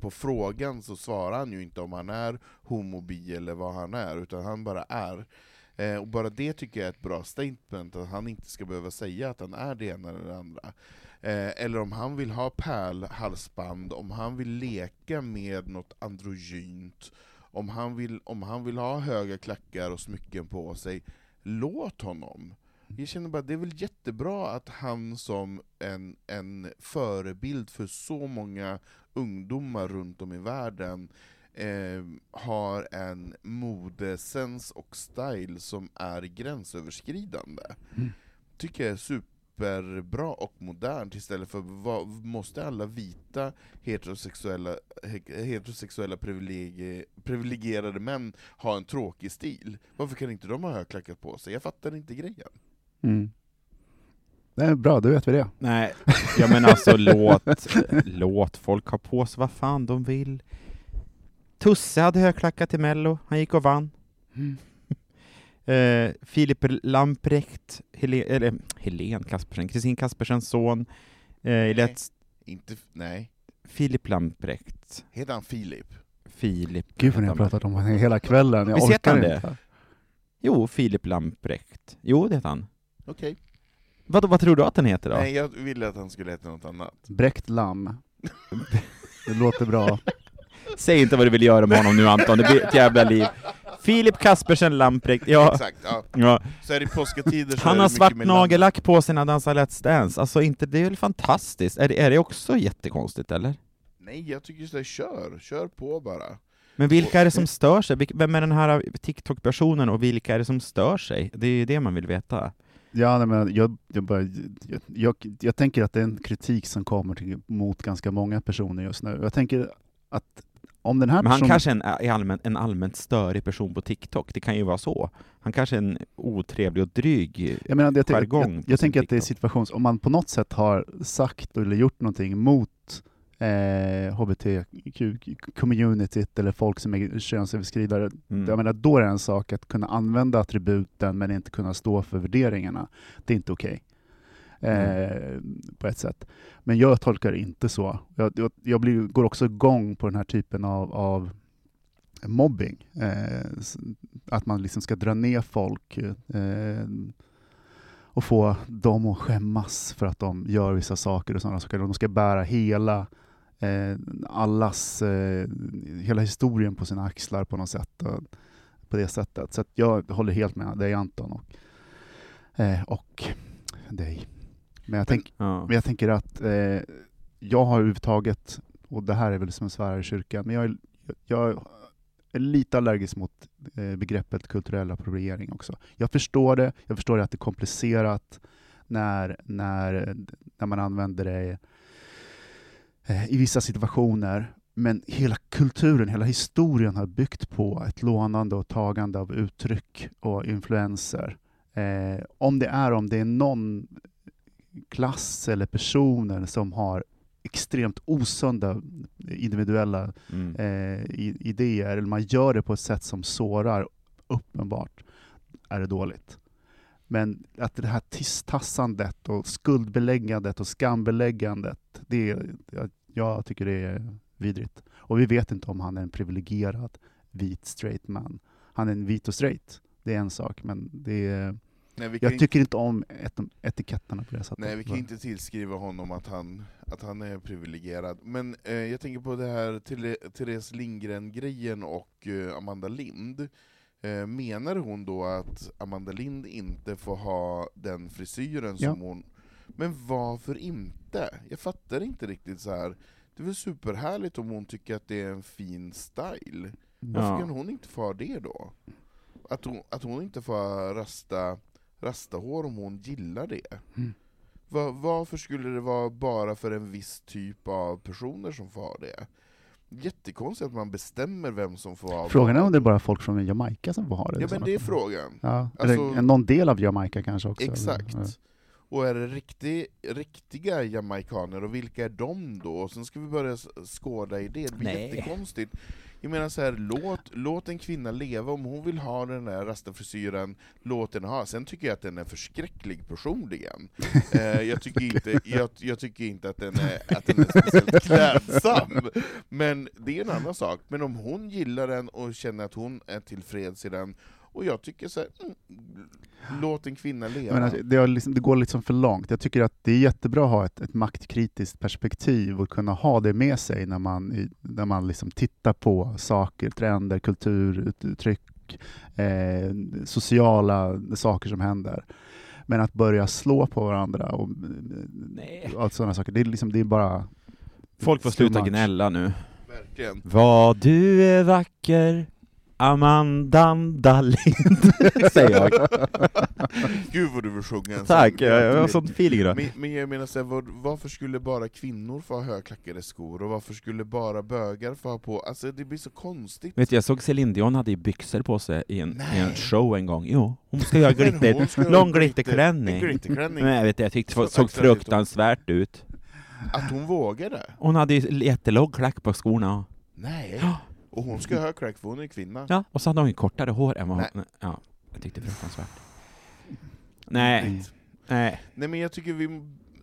[SPEAKER 2] på frågan så svarar han ju inte om han är homobi eller vad han är, utan han bara är. Eh, och bara det tycker jag är ett bra statement, att han inte ska behöva säga att han är det ena eller det andra. Eh, eller om han vill ha pärlhalsband, om han vill leka med något androgynt, om han vill, om han vill ha höga klackar och smycken på sig, låt honom. Jag känner bara, det är väl jättebra att han som en, en förebild för så många ungdomar runt om i världen eh, har en modesens och style som är gränsöverskridande.
[SPEAKER 3] Mm.
[SPEAKER 2] Tycker jag är superbra och modernt istället för vad, måste alla vita heterosexuella, he- heterosexuella privilegi, privilegierade män ha en tråkig stil? Varför kan inte de ha högklackat på sig? Jag fattar inte grejen.
[SPEAKER 3] Mm. Det är bra, då vet vi det.
[SPEAKER 4] Nej, ja men alltså låt, låt folk ha på sig vad fan de vill. Tusse hade högklackat till Mello, han gick och vann. Eh, Filip Lamprecht, Helen, eller Helen Kaspersen, Kristin Kaspersens son, eh,
[SPEAKER 2] Nej.
[SPEAKER 4] Let's,
[SPEAKER 2] Inte, nej.
[SPEAKER 4] Filip Lamprecht.
[SPEAKER 2] Heter han Filip?
[SPEAKER 4] Filip.
[SPEAKER 3] Gud vad ni har pratat om honom hela kvällen. Jag
[SPEAKER 4] Visst
[SPEAKER 3] orkar
[SPEAKER 4] han det?
[SPEAKER 3] inte.
[SPEAKER 4] Jo, Filip Lamprecht. Jo, det heter han.
[SPEAKER 2] Okej.
[SPEAKER 4] Vad, vad tror du att den heter då?
[SPEAKER 2] Nej, jag ville att han skulle heta något annat.
[SPEAKER 3] Bräckt lamm. Det låter bra.
[SPEAKER 4] Säg inte vad du vill göra med honom nu Anton, det blir ett jävla liv. Filip Kaspersen Lamprecht, ja.
[SPEAKER 2] Exakt, ja.
[SPEAKER 4] ja.
[SPEAKER 2] Så är det i påskatider så
[SPEAKER 4] Han
[SPEAKER 2] det
[SPEAKER 4] har svart nagellack på sig när han dansar Let's Dance, alltså inte, det är väl fantastiskt? Är det, är det också jättekonstigt eller?
[SPEAKER 2] Nej, jag tycker sådär, kör, kör på bara.
[SPEAKER 4] Men vilka är det som stör sig? Vem är den här TikTok-personen och vilka är det som stör sig? Det är ju det man vill veta.
[SPEAKER 3] Ja, nej, men jag, jag, bara, jag, jag, jag tänker att det är en kritik som kommer till, mot ganska många personer just nu. Jag tänker att om den här
[SPEAKER 4] Men han
[SPEAKER 3] personen...
[SPEAKER 4] kanske är en, är allmänt, en allmänt störig person på TikTok, det kan ju vara så. Han kanske är en otrevlig och dryg
[SPEAKER 3] Jag, menar, jag, jag, jag, jag tänker att det är situations... Om man på något sätt har sagt eller gjort någonting mot eh, hbtq-communityt eller folk som är könsöverskridare,
[SPEAKER 4] Mm.
[SPEAKER 3] jag menar, då är det en sak att kunna använda attributen men inte kunna stå för värderingarna. Det är inte okej. Eh, på ett sätt. Men jag tolkar det inte så. Jag, jag, jag blir, går också igång på den här typen av, av mobbing. Eh, att man liksom ska dra ner folk eh, och få dem att skämmas för att de gör vissa saker och sådana saker. De ska bära hela eh, allas, eh, hela historien på sina axlar på något sätt. Och, på det sättet. Så att jag håller helt med dig Anton och, eh, och dig. Men jag, tänk,
[SPEAKER 4] Ja.
[SPEAKER 3] men jag tänker att eh, jag har överhuvudtaget, och det här är väl som en svärare i kyrkan, men jag är, jag är lite allergisk mot eh, begreppet kulturell appropriering också. Jag förstår det, jag förstår att det är komplicerat när, när, när man använder det eh, i vissa situationer, Men hela kulturen, hela historien har byggt på ett lånande och tagande av uttryck och influenser. Eh, om det är om det är någon klass eller personer som har extremt osunda individuella
[SPEAKER 4] Mm.
[SPEAKER 3] eh, idéer, eller man gör det på ett sätt som sårar uppenbart, är det dåligt. Men att det här tistassandet och skuldbeläggandet och skambeläggandet, det jag, jag tycker det är vidrigt. Och vi vet inte om han är en privilegierad vit straight man. Han är en vit och straight, det är en sak, men det är,
[SPEAKER 2] Nej, vi
[SPEAKER 3] jag tycker inte om et, etiketterna på det sättet.
[SPEAKER 2] Nej, vi kan inte tillskriva honom att han, att han är privilegierad. Men eh, jag tänker på det här Therese Lindgren-grejen och eh, Amanda Lind. Eh, menar hon då att Amanda Lind inte får ha den frisyren som
[SPEAKER 3] Ja.
[SPEAKER 2] hon... Men varför inte? Jag fattar inte riktigt så här. Det är väl superhärligt om hon tycker att det är en fin style. Varför
[SPEAKER 4] Ja.
[SPEAKER 2] kan hon inte få ha det då? Att hon, att hon inte får ha rasta, rasta hår om hon gillar det?
[SPEAKER 3] Mm.
[SPEAKER 2] Va- varför skulle det vara bara för en viss typ av personer som får ha det? Jättekonstigt att man bestämmer vem som får ha
[SPEAKER 3] Frågan är om det är bara folk från Jamaica som får ha det.
[SPEAKER 2] Ja men det är frågan.
[SPEAKER 3] Ja,
[SPEAKER 2] Alltså-
[SPEAKER 3] eller någon del av Jamaica kanske också.
[SPEAKER 2] Exakt.
[SPEAKER 3] Ja.
[SPEAKER 2] Och är det riktig, riktiga jamaikaner, och vilka är de då? Och sen ska vi börja skåda i det, det blir
[SPEAKER 4] Nej.
[SPEAKER 2] jättekonstigt. Jag menar så här, låt, låt en kvinna leva, om hon vill ha den där rastafrisyren, låt den ha. Sen tycker jag att den är förskräcklig personligen. eh, jag, tycker inte, jag, jag tycker inte att den, är, att den är speciellt klädsam. Men det är en annan sak. Men om hon gillar den och känner att hon är tillfreds i den, och jag tycker så här, mm, låt en kvinna leva.
[SPEAKER 3] Men alltså, det, liksom, det går liksom för långt. Jag tycker att det är jättebra att ha ett, ett maktkritiskt perspektiv och kunna ha det med sig när man, i- när man liksom tittar på saker, trender, kulturuttryck, eh, sociala saker som händer. Men att börja slå på varandra och,
[SPEAKER 4] Nej.
[SPEAKER 3] och allt sådana saker, det är, liksom, det är bara...
[SPEAKER 4] Folk får sluta gnälla nu.
[SPEAKER 2] Verkligen.
[SPEAKER 4] Vad du är vacker, Amanda Lind, säger jag.
[SPEAKER 2] Gud vad du vill sjunga en
[SPEAKER 4] Tack,
[SPEAKER 2] sån.
[SPEAKER 4] jag, jag har sån feeling idag.
[SPEAKER 2] Men, men jag menar så här, vad, varför skulle bara kvinnor få ha högklackade skor, och varför skulle bara bögar få ha på, alltså det blir så konstigt.
[SPEAKER 4] Vet du, jag såg Céline Dion hade ju byxor på sig i en, i en show en gång. Jo, hon ska göra
[SPEAKER 2] Men
[SPEAKER 4] glitter,
[SPEAKER 2] ha
[SPEAKER 4] lång
[SPEAKER 2] glitter-
[SPEAKER 4] glitterklänning.
[SPEAKER 2] glitterklänning.
[SPEAKER 4] Men jag vet jag tyckte det
[SPEAKER 2] Så
[SPEAKER 4] såg fruktansvärt ut.
[SPEAKER 2] Att hon vågade?
[SPEAKER 4] Hon hade ju jättelång klack på skorna.
[SPEAKER 2] Nej. Och hon ska ha högklack för hon är kvinna.
[SPEAKER 4] Ja, och så hade hon ju kortare hår än vad hon...
[SPEAKER 2] Nej.
[SPEAKER 4] Ja, jag tyckte det var fruktansvärt. Nej, nej.
[SPEAKER 2] Nej men jag tycker vi,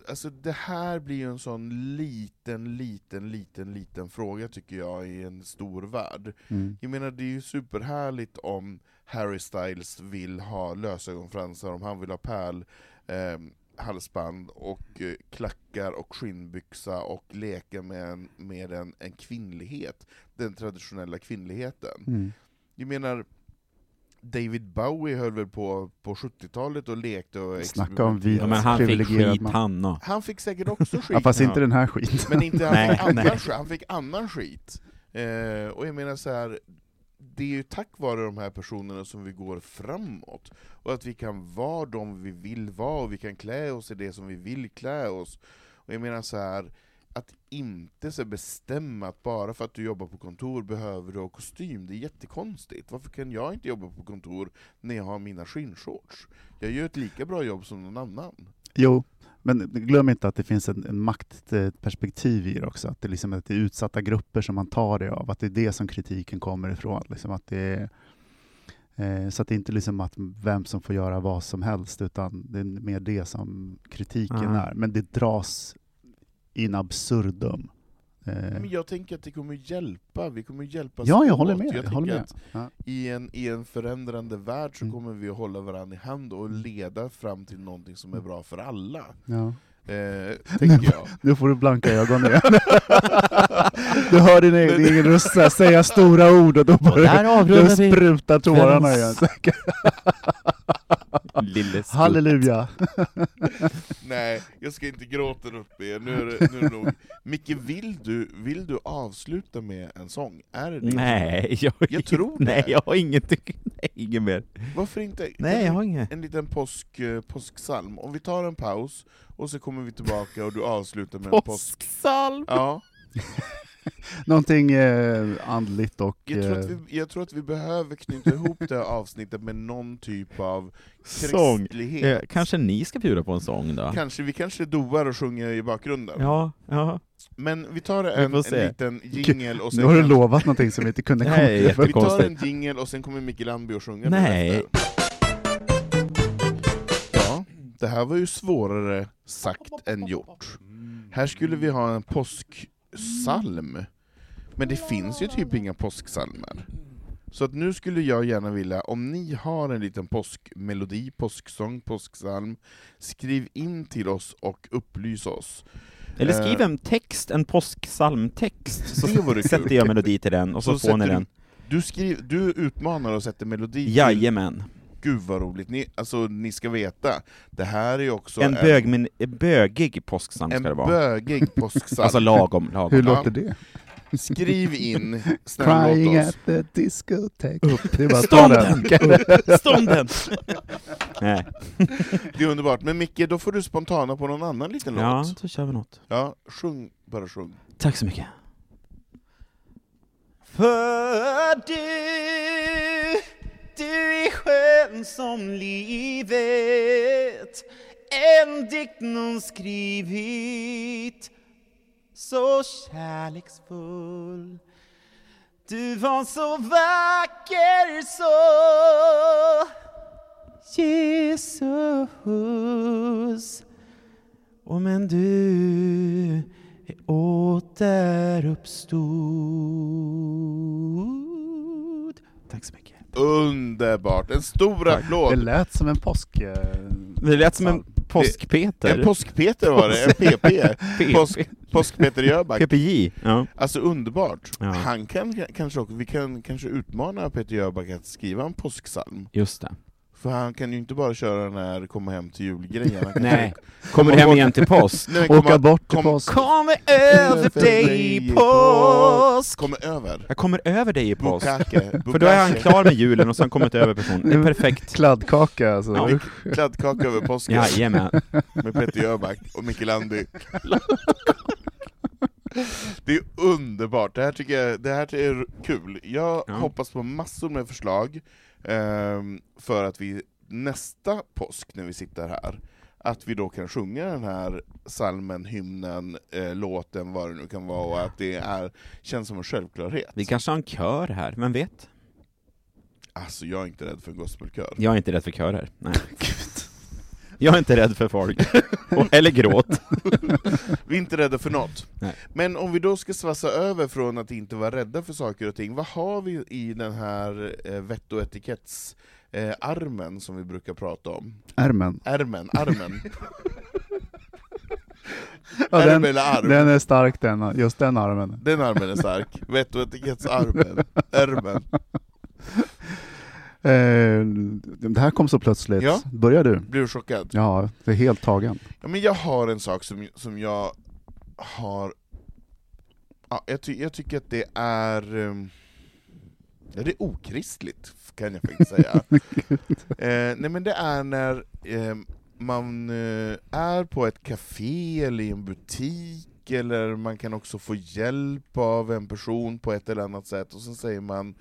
[SPEAKER 2] alltså det här blir ju en sån liten, liten, liten, liten fråga tycker jag i en stor värld.
[SPEAKER 3] Mm.
[SPEAKER 2] Jag menar det är ju superhärligt om Harry Styles vill ha lösögonfransar, om han vill ha pärl, eh, halsband och eh, klackar och skinnbyxa och leka med, en, med en, en kvinnlighet, den traditionella kvinnligheten.
[SPEAKER 3] Mm.
[SPEAKER 2] Jag menar, David Bowie höll väl på på 70-talet och lekte och
[SPEAKER 3] Snacka om
[SPEAKER 2] experimenterade.
[SPEAKER 4] Ja, men han fick skit
[SPEAKER 3] man.
[SPEAKER 4] han och.
[SPEAKER 2] Han fick säkert också skit,
[SPEAKER 3] Ja, fast inte den här skiten.
[SPEAKER 2] men inte han,
[SPEAKER 4] Nej,
[SPEAKER 2] fick annan,
[SPEAKER 4] nej.
[SPEAKER 2] han fick annan skit. Eh, och jag menar så här det är ju tack vare de här personerna som vi går framåt, och att vi kan vara de vi vill vara, och vi kan klä oss i det som vi vill klä oss. Och jag menar så här att inte så bestämma att bara för att du jobbar på kontor behöver du ha kostym, det är jättekonstigt. Varför kan jag inte jobba på kontor när jag har mina skinnshorts? Jag gör ett lika bra jobb som någon annan.
[SPEAKER 3] Jo, men glöm inte att det finns en, en maktperspektiv i det också. Att det, liksom, att det är utsatta grupper som man tar det av. Att det är det som kritiken kommer ifrån. Liksom att det är, eh, så att det är inte liksom att vem som får göra vad som helst, utan det är mer det som kritiken
[SPEAKER 4] Ja.
[SPEAKER 3] är. Men det dras in absurdum. Eh,
[SPEAKER 2] Men jag tänker att det kommer hjälpa, vi kommer hjälpas
[SPEAKER 3] ja, jag håller med.
[SPEAKER 2] Jag
[SPEAKER 3] Jag håller med.
[SPEAKER 2] att
[SPEAKER 3] Ja.
[SPEAKER 2] i en, i en förändrande värld så
[SPEAKER 3] Mm.
[SPEAKER 2] kommer vi att hålla varandra i hand och leda fram till någonting som är bra för alla.
[SPEAKER 3] Ja.
[SPEAKER 2] Eh, tänker jag.
[SPEAKER 3] Nu får du blanka ögon igen. du hör din egen, din egen röst här säga stora ord och då
[SPEAKER 4] Och där
[SPEAKER 3] börjar
[SPEAKER 4] vi
[SPEAKER 3] sprutar tårarna igen.
[SPEAKER 4] Lille Skutt.
[SPEAKER 3] Halleluja!
[SPEAKER 2] Nej, jag ska inte gråta upp mer. Nu är det, nu är det nog. Micke, vill du, vill du avsluta med en sång? Är det
[SPEAKER 4] Nej, jag,
[SPEAKER 2] Jag tror det.
[SPEAKER 4] Nej, jag har ingenting. Nej, inget mer.
[SPEAKER 2] Varför inte?
[SPEAKER 4] Nej, jag har inget.
[SPEAKER 2] En liten påsk, eh, påsksalm. Om vi tar en paus, och så kommer vi tillbaka och du avslutar med en påsk...
[SPEAKER 4] Påsksalm!
[SPEAKER 2] Ja.
[SPEAKER 3] Någonting eh, andligt och...
[SPEAKER 2] Jag tror, att
[SPEAKER 3] eh,
[SPEAKER 2] vi, jag tror att vi behöver knyta ihop det här avsnittet med någon typ av
[SPEAKER 4] Sång.
[SPEAKER 2] kristlighet.
[SPEAKER 4] Eh, kanske ni ska bjuda på en sång då?
[SPEAKER 2] Kanske, vi kanske doar och sjunger i bakgrunden.
[SPEAKER 4] Ja, ja.
[SPEAKER 2] Men vi tar
[SPEAKER 4] Vi
[SPEAKER 2] en,
[SPEAKER 4] får
[SPEAKER 2] en liten jingel och sen...
[SPEAKER 3] nu har du
[SPEAKER 2] kan-
[SPEAKER 3] lovat någonting som vi inte kunde komma till.
[SPEAKER 2] Vi tar en jingel och sen kommer Micke Lambi och sjunga
[SPEAKER 4] Nej.
[SPEAKER 2] Ja, det här var ju svårare sagt än gjort. Här skulle vi ha en påsksalm, men det finns ju typ inga påsksalmer. Så att nu skulle jag gärna vilja, om ni har en liten påskmelodi, påsksång, påsksalm, skriv in till oss och upplys oss.
[SPEAKER 4] Eller
[SPEAKER 2] Eh,
[SPEAKER 4] skriv en text, en påsksalmtext, så sätter jag melodi till den, och så, får ni den.
[SPEAKER 2] Du, skriv, du utmanar och sätter melodi
[SPEAKER 4] Jajamän.
[SPEAKER 2] Gud vad roligt, ni, alltså, ni ska veta, det här är ju också
[SPEAKER 4] En, bög, men, en bögig påsksalm
[SPEAKER 2] en
[SPEAKER 4] ska det vara.
[SPEAKER 2] bögig påsksalm.
[SPEAKER 4] Alltså lagom, lagom.
[SPEAKER 3] Hur
[SPEAKER 2] Ja.
[SPEAKER 3] låter det?
[SPEAKER 2] Skriv in, snälla
[SPEAKER 3] Crying
[SPEAKER 2] låt oss.
[SPEAKER 3] at the discotheque. Det är bara
[SPEAKER 4] Stånden!
[SPEAKER 3] den.
[SPEAKER 4] Stånden! Nej.
[SPEAKER 2] Det är underbart, men Micke, då får du spontana på någon annan liten
[SPEAKER 4] Ja,
[SPEAKER 2] låt.
[SPEAKER 4] då kör vi något.
[SPEAKER 2] Ja, sjung, bara sjung.
[SPEAKER 4] Tack så mycket. För du, du är skön som livet. En dikt någon skrivit så kärleksfull. Du var så vacker så Jesus. Och men du är återuppstod. Tack så mycket.
[SPEAKER 2] Underbart, en stor applåd!
[SPEAKER 3] Det lät som en påsk... eh,
[SPEAKER 4] Det lät som en påskpeter.
[SPEAKER 2] En påskpeter var det, en PP. Påsk, Påsk-Peter Jöback.
[SPEAKER 4] PPJ. Ja.
[SPEAKER 2] Alltså underbart.
[SPEAKER 4] Ja.
[SPEAKER 2] Han kan kanske också, vi kan kanske utmana Peter Jöback att skriva en påsksalm.
[SPEAKER 4] Just det.
[SPEAKER 2] För han kan ju inte bara köra den här komma hem till julgrejen.
[SPEAKER 4] Nej. Kommer hem igen till påsk?
[SPEAKER 2] Nej, men
[SPEAKER 3] Åka
[SPEAKER 2] komma-
[SPEAKER 3] bort till
[SPEAKER 2] kom-
[SPEAKER 3] påsk.
[SPEAKER 4] Kommer över dig i påsk!
[SPEAKER 2] Kommer över.
[SPEAKER 4] Jag kommer över dig i påsk.
[SPEAKER 2] Bukake.
[SPEAKER 4] För då är han klar med julen och så har han kommit över person. Det är perfekt.
[SPEAKER 3] Kladdkaka alltså.
[SPEAKER 4] Ja.
[SPEAKER 2] Kladdkaka över påsken
[SPEAKER 4] Jajamän.
[SPEAKER 2] med Peter Jöback och Micke Landi. Det är underbart, det här tycker jag det här är kul. Jag
[SPEAKER 4] Ja.
[SPEAKER 2] hoppas på massor med förslag för att vi nästa påsk när vi sitter här, att vi då kan sjunga den här salmen, hymnen, eh, låten, vad det nu kan vara, och att det är, känns som en självklarhet.
[SPEAKER 4] Vi kanske har en kör här, vem vet?
[SPEAKER 2] Alltså jag är inte rädd för gospelkör.
[SPEAKER 4] Jag är inte rädd för körer. Nej. Jag är inte rädd för folk. Och, eller gråt.
[SPEAKER 2] Vi är inte rädda för något.
[SPEAKER 4] Nej.
[SPEAKER 2] Men om vi då ska svassa över från att inte vara rädda för saker och ting, vad har vi i den här eh, vett och etiketts eh, armen som vi brukar prata om?
[SPEAKER 3] Ärmen.
[SPEAKER 2] Ärmen, armen.
[SPEAKER 3] Ja,
[SPEAKER 2] Ärm
[SPEAKER 3] den,
[SPEAKER 2] eller arm?
[SPEAKER 3] den är stark den, just den armen.
[SPEAKER 2] Den armen är stark. Vett och etiketts armen. Ärmen.
[SPEAKER 3] Eh, det här kom så plötsligt.
[SPEAKER 2] Ja.
[SPEAKER 3] Börjar du?
[SPEAKER 2] Blir du chockad?
[SPEAKER 3] Ja, det är helt tagen.
[SPEAKER 2] Ja, men jag har en sak som, som jag har... Ja, jag, ty jag tycker att det är... ehm, Ja, det är okristligt, kan jag faktiskt säga. eh, nej men det är när eh, man eh, är på ett café eller i en butik, eller man kan också få hjälp av en person på ett eller annat sätt, och sen säger man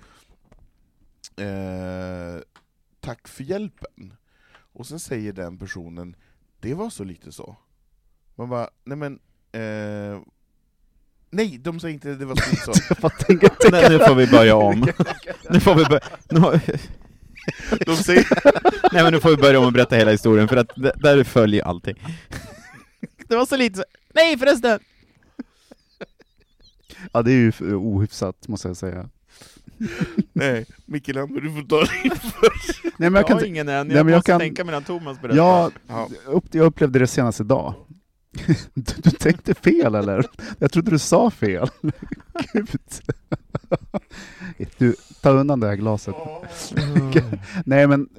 [SPEAKER 2] eh, tack för hjälpen. Och sen säger den personen, det var så lite så. Man bara, nej men, eh, nej de säger inte det var så lite så.
[SPEAKER 3] Jag bara tänker,
[SPEAKER 4] Nej, nu får vi börja om. Nu får vi börja... Nu,
[SPEAKER 2] De säger,
[SPEAKER 4] nej men nu får vi börja om och berätta hela historien, för att där följer allting. Det var så lite så... Nej förresten!
[SPEAKER 3] ja det är ju ohyfsat måste jag säga.
[SPEAKER 2] Nej, Micke Lamber du får ta det först.
[SPEAKER 3] Nej men
[SPEAKER 4] Jag,
[SPEAKER 3] jag kan
[SPEAKER 4] har
[SPEAKER 3] inte-
[SPEAKER 4] ingen än, jag
[SPEAKER 3] Nej, jag
[SPEAKER 4] måste
[SPEAKER 3] kan-
[SPEAKER 4] tänka medan Thomas berättar.
[SPEAKER 3] Ja,
[SPEAKER 2] Ja.
[SPEAKER 3] jag upplevde det senast idag. Du, du tänkte fel eller? Jag trodde du sa fel. Gud. Du, ta undan det här glaset. Nej men,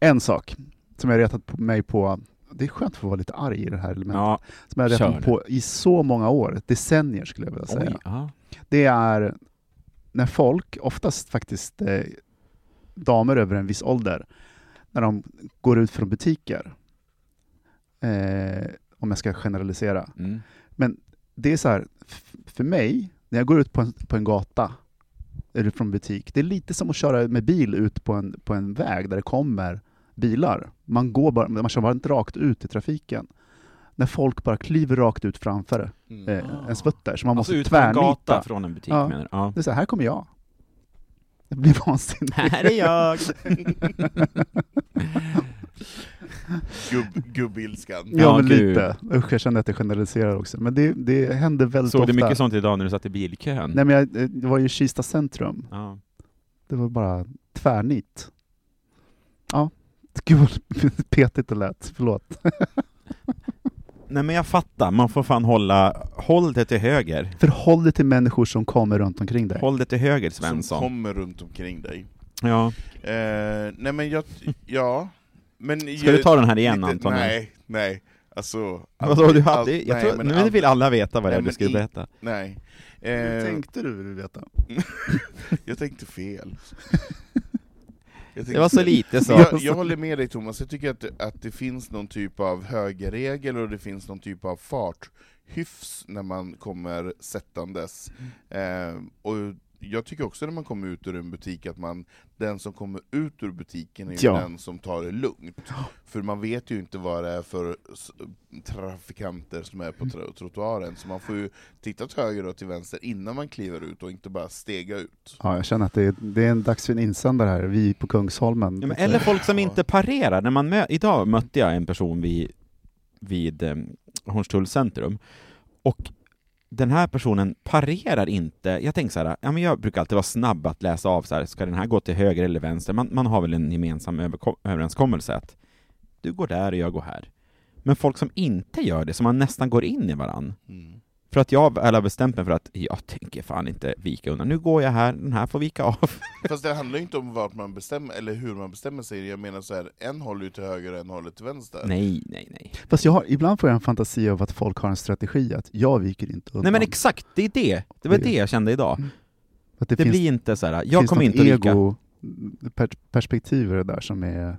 [SPEAKER 3] en sak som jag retat på mig på, det är skönt att få vara lite arg i det här elementet,
[SPEAKER 4] Ja,
[SPEAKER 3] som jag retat på i så många år, decennier skulle jag vilja säga.
[SPEAKER 4] oj.
[SPEAKER 3] Det är när folk, oftast faktiskt eh, damer över en viss ålder, när de går ut från butiker, eh, om jag ska generalisera,
[SPEAKER 4] Mm.
[SPEAKER 3] det är så här, för mig när jag går ut på en, på en gata, eller från butik, det är lite som att köra med bil ut på en, på en väg där det kommer bilar. Man, går bara, man kör bara inte rakt ut i trafiken. När folk bara kliver rakt ut framför
[SPEAKER 2] Mm.
[SPEAKER 3] eh, en fötter, så man
[SPEAKER 4] alltså
[SPEAKER 3] måste tvärnita.
[SPEAKER 4] gata från en butik
[SPEAKER 3] Ja.
[SPEAKER 4] menar du? Ja.
[SPEAKER 3] Det är så här, här kommer jag. Det blir vansinnigt.
[SPEAKER 4] Här är jag!
[SPEAKER 2] Gubb, gubbilskan.
[SPEAKER 3] Ja,
[SPEAKER 4] Ja,
[SPEAKER 3] men
[SPEAKER 4] gud.
[SPEAKER 3] lite. Usch, jag kände att jag generaliserar också. Men det, det händer väldigt
[SPEAKER 4] Såg
[SPEAKER 3] ofta.
[SPEAKER 4] du mycket sånt idag när du satt i bilkön?
[SPEAKER 3] Nej, men jag, eh, det var ju Kista centrum.
[SPEAKER 4] Ja.
[SPEAKER 3] Det var bara tvärnit. Ja, gud vad petigt det lät. Förlåt.
[SPEAKER 4] Nej men jag fattar, man får fan hålla, håll det till höger.
[SPEAKER 3] Förhåll dig till människor som kommer runt omkring dig.
[SPEAKER 4] Håll det till höger
[SPEAKER 2] Som
[SPEAKER 4] Svensson.
[SPEAKER 2] kommer runt omkring dig.
[SPEAKER 4] Ja.
[SPEAKER 2] Eh, nej men jag, ja. Men
[SPEAKER 4] Ska du ta den här igen Anton?
[SPEAKER 2] Nej, nej. Alltså...
[SPEAKER 4] Vadå, du hade,
[SPEAKER 2] allt-
[SPEAKER 4] jag
[SPEAKER 2] nej,
[SPEAKER 4] tror,
[SPEAKER 2] men
[SPEAKER 4] nu
[SPEAKER 2] allt-
[SPEAKER 4] vill alla veta vad det är du skulle berätta.
[SPEAKER 2] Nej.
[SPEAKER 3] Hur
[SPEAKER 2] Eh,
[SPEAKER 3] tänkte du, vill du veta?
[SPEAKER 2] jag tänkte fel. Jag
[SPEAKER 4] Det var så
[SPEAKER 2] tänkte-
[SPEAKER 4] lite så.
[SPEAKER 2] Jag, jag håller med dig Thomas, jag tycker att, att det finns någon typ av högerregel och det finns någon typ av farthyfs när man kommer sättandes. Eh, och jag tycker också när man kommer ut ur en butik att man, den som kommer ut ur butiken är ju
[SPEAKER 3] Ja.
[SPEAKER 2] den som tar det lugnt. För man vet ju inte vad det är för trafikanter som är på tro- trottoaren, så man får ju titta till höger och till vänster innan man kliver ut och inte bara stega ut.
[SPEAKER 3] Ja, jag känner att det är, det är en dags för en insändare här. Vi på Kungsholmen.
[SPEAKER 4] Ja, men, eller folk som
[SPEAKER 2] Ja.
[SPEAKER 4] inte parerar. När man mö- Idag mötte jag en person vid, vid eh, Hornstulls centrum, och den här personen parerar inte. Jag tänker så här, ja, men jag brukar alltid vara snabb att läsa av, så här, ska den här gå till höger eller vänster? Man, man har väl en gemensam överenskommelse att du går där och jag går här. Men folk som inte gör det, som man nästan går in i varann.
[SPEAKER 2] Mm.
[SPEAKER 4] För att jag väl har bestämt mig för att jag tänker fan inte vika undan. Nu går jag här, den här får vika av.
[SPEAKER 2] Fast det handlar ju inte om vart man bestämmer, eller hur man bestämmer sig, jag menar så här, en håller ju till höger och en håller till vänster.
[SPEAKER 4] Nej, nej, nej.
[SPEAKER 3] Fast jag har, ibland får jag en fantasi av att folk har en strategi att jag viker inte undan.
[SPEAKER 4] Nej men exakt, det är det. Det var
[SPEAKER 3] Det-
[SPEAKER 4] det jag kände idag.
[SPEAKER 3] Att det,
[SPEAKER 4] Det
[SPEAKER 3] finns,
[SPEAKER 4] blir inte så här. jag
[SPEAKER 3] finns
[SPEAKER 4] kommer
[SPEAKER 3] något
[SPEAKER 4] inte att vika.
[SPEAKER 3] ego per, perspektiv i det där som är...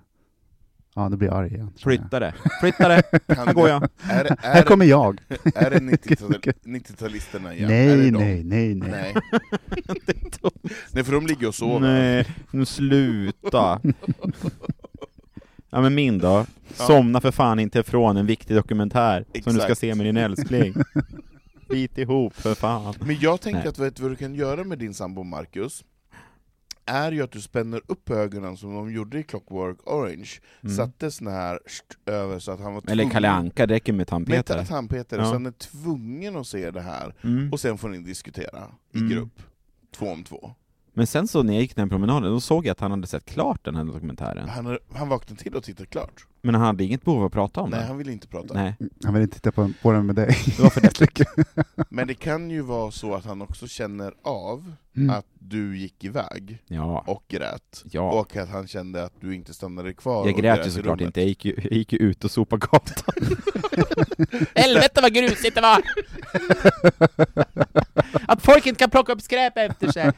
[SPEAKER 3] Ja, nu blir jag arg igen.
[SPEAKER 4] Flytta det, flytta det,
[SPEAKER 2] Kan
[SPEAKER 4] här går jag.
[SPEAKER 2] Är, är,
[SPEAKER 3] Här kommer jag!
[SPEAKER 2] är det 90-tal- 90-talisterna igen? är
[SPEAKER 3] nej, nej, nej, nej,
[SPEAKER 2] nej. Nej, för de ligger och sover.
[SPEAKER 4] Nej, nu sluta. Ja men min då? Somna för fan inte ifrån en viktig dokumentär som du ska se med din älskling. Bit ihop för fan.
[SPEAKER 2] Men jag tänker
[SPEAKER 4] Nej.
[SPEAKER 2] att vet du vad du kan göra med din sambo Marcus? Är ju att du spänner upp ögonen som de gjorde i Clockwork Orange,
[SPEAKER 4] Mm.
[SPEAKER 2] satte sån här över så att han var
[SPEAKER 4] Eller Kalle Anka, det räcker med
[SPEAKER 2] med
[SPEAKER 4] tandpetare.
[SPEAKER 2] tandpetare,
[SPEAKER 4] Ja.
[SPEAKER 2] så han är tvungen att se det här,
[SPEAKER 4] Mm.
[SPEAKER 2] och sen får ni diskutera i
[SPEAKER 4] Mm.
[SPEAKER 2] grupp, två om två.
[SPEAKER 4] Men sen så när jag gick den promenaden, då såg jag att han hade sett klart den här dokumentären.
[SPEAKER 2] Han, han vaknade till och tittade klart.
[SPEAKER 4] Men han hade inget behov av att prata om
[SPEAKER 2] Nej,
[SPEAKER 4] det.
[SPEAKER 2] han ville inte prata.
[SPEAKER 4] Nej,
[SPEAKER 3] Han vill inte titta på, på den med dig.
[SPEAKER 4] det var för deppigt.
[SPEAKER 2] Men det kan ju vara så att han också känner av
[SPEAKER 3] Mm.
[SPEAKER 2] att du gick iväg
[SPEAKER 4] Ja,
[SPEAKER 2] och grät,
[SPEAKER 4] ja.
[SPEAKER 2] och att han kände att du inte stannade kvar
[SPEAKER 4] Jag
[SPEAKER 2] och
[SPEAKER 4] grät ju såklart inte, jag gick ju, jag gick ju ut och sopade gatan.
[SPEAKER 5] Helvete vad grusigt det var! Att folk inte kan plocka upp skräp efter sig.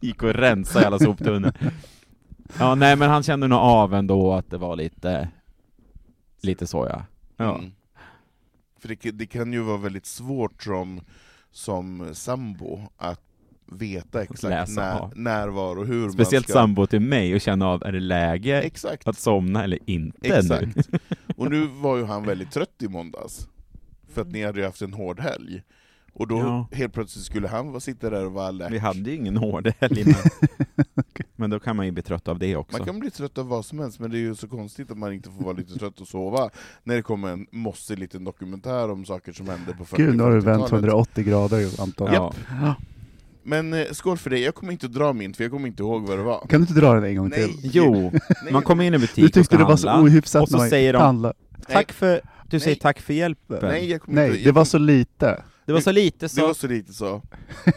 [SPEAKER 4] gick och rensade alla soptunnor. Ja, nej men han kände nog av ändå att det var lite, lite så ja. Ja.
[SPEAKER 2] Mm. För det, det kan ju vara väldigt svårt som, som sambo att veta exakt
[SPEAKER 4] Läsa
[SPEAKER 2] när,
[SPEAKER 4] av.
[SPEAKER 2] när, var och hur
[SPEAKER 4] Speciellt
[SPEAKER 2] man ska...
[SPEAKER 4] sambo till mig och känna av, är det läge
[SPEAKER 2] Exakt,
[SPEAKER 4] att somna eller inte nu?
[SPEAKER 2] exakt. Och nu var ju han väldigt trött i måndags, för att ni hade ju haft en hård helg. Och då
[SPEAKER 4] Ja.
[SPEAKER 2] helt plötsligt skulle han vara- sitta där och vara alert.
[SPEAKER 4] Vi hade ju ingen hård helg men, men då kan man ju bli trött av det också.
[SPEAKER 2] Man kan bli trött av vad som helst, men det är ju så konstigt att man inte får vara lite trött och sova när det kommer en mossig liten dokumentär om saker som hände på 40
[SPEAKER 3] Gud, nu har du vänt
[SPEAKER 2] 50-talet.
[SPEAKER 3] 180 grader Anton.
[SPEAKER 4] Ja.
[SPEAKER 2] Men eh, skål för det, jag kommer inte att dra min, för jag kommer inte ihåg vad det var.
[SPEAKER 3] Kan du inte dra den en gång
[SPEAKER 2] Nej.
[SPEAKER 3] till?
[SPEAKER 4] Jo, man kommer in i en
[SPEAKER 3] Du
[SPEAKER 4] butik och
[SPEAKER 3] tyckte
[SPEAKER 4] ska
[SPEAKER 3] det var så ohyfsat
[SPEAKER 4] och så säger de tack för, du säger
[SPEAKER 2] Nej.
[SPEAKER 4] tack för hjälpen.
[SPEAKER 2] Nej, jag kommer
[SPEAKER 3] Nej,
[SPEAKER 2] inte,
[SPEAKER 3] det
[SPEAKER 2] jag
[SPEAKER 3] var så lite.
[SPEAKER 4] Det var så lite
[SPEAKER 2] det
[SPEAKER 4] så,
[SPEAKER 2] var så lite så.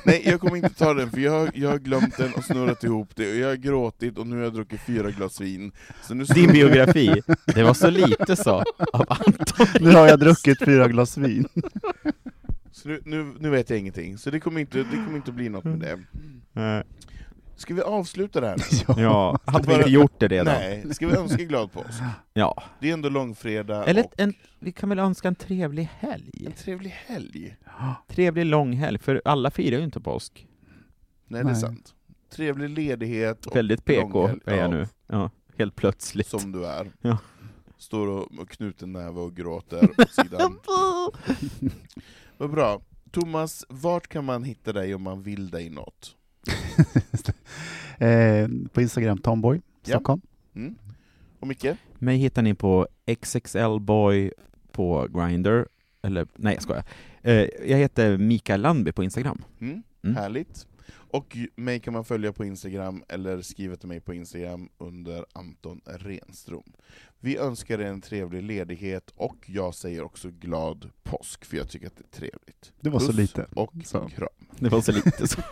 [SPEAKER 2] Nej, jag kommer inte ta den, för jag, har- jag har glömt den och snurrat ihop det, och jag har gråtit och nu har jag druckit fyra glas vin. Så nu
[SPEAKER 4] din biografi, det var så lite så, av Anton.
[SPEAKER 3] Nu har jag druckit fyra glas vin.
[SPEAKER 2] Så nu, nu, nu vet jag ingenting, så det kommer inte, det kommer inte bli något med det.
[SPEAKER 4] Nej.
[SPEAKER 2] Ska vi avsluta det här nu?
[SPEAKER 4] Ja, hade vi inte gjort det redan?
[SPEAKER 2] Nej, ska vi önska glad påsk?
[SPEAKER 4] Ja.
[SPEAKER 2] Det är ändå långfredag
[SPEAKER 4] Eller
[SPEAKER 2] och
[SPEAKER 4] en, vi kan väl önska en trevlig helg?
[SPEAKER 2] en trevlig helg.
[SPEAKER 4] Trevlig långhelg, för alla firar ju inte påsk.
[SPEAKER 2] Nej, det är
[SPEAKER 3] Nej.
[SPEAKER 2] sant. Trevlig ledighet och
[SPEAKER 4] Väldigt PK
[SPEAKER 2] långhelg.
[SPEAKER 4] är jag
[SPEAKER 2] Ja,
[SPEAKER 4] nu. Ja, helt plötsligt.
[SPEAKER 2] Som du är.
[SPEAKER 4] Ja.
[SPEAKER 2] Står och och knuten näve och gråter åt sidan. Vad bra. Thomas, vart kan man hitta dig om man vill dig något?
[SPEAKER 3] eh, på Instagram, Tomboy,
[SPEAKER 2] Ja.
[SPEAKER 3] Stockholm.
[SPEAKER 2] Mm? Och Micke?
[SPEAKER 4] Mig hittar ni på XXLboy på Grindr. Eller nej, jag skojar. Eh, jag heter Mikael Landby på Instagram.
[SPEAKER 2] Mm?
[SPEAKER 4] Mm.
[SPEAKER 2] Härligt. Och mig kan man följa på Instagram eller skriva till mig på Instagram under Anton Renström. Vi önskar er en trevlig ledighet och jag säger också glad påsk, för jag tycker att det är trevligt.
[SPEAKER 3] Det var så
[SPEAKER 2] Puss
[SPEAKER 3] lite.
[SPEAKER 2] och
[SPEAKER 3] Så.
[SPEAKER 2] kram.
[SPEAKER 4] Det var så lite så.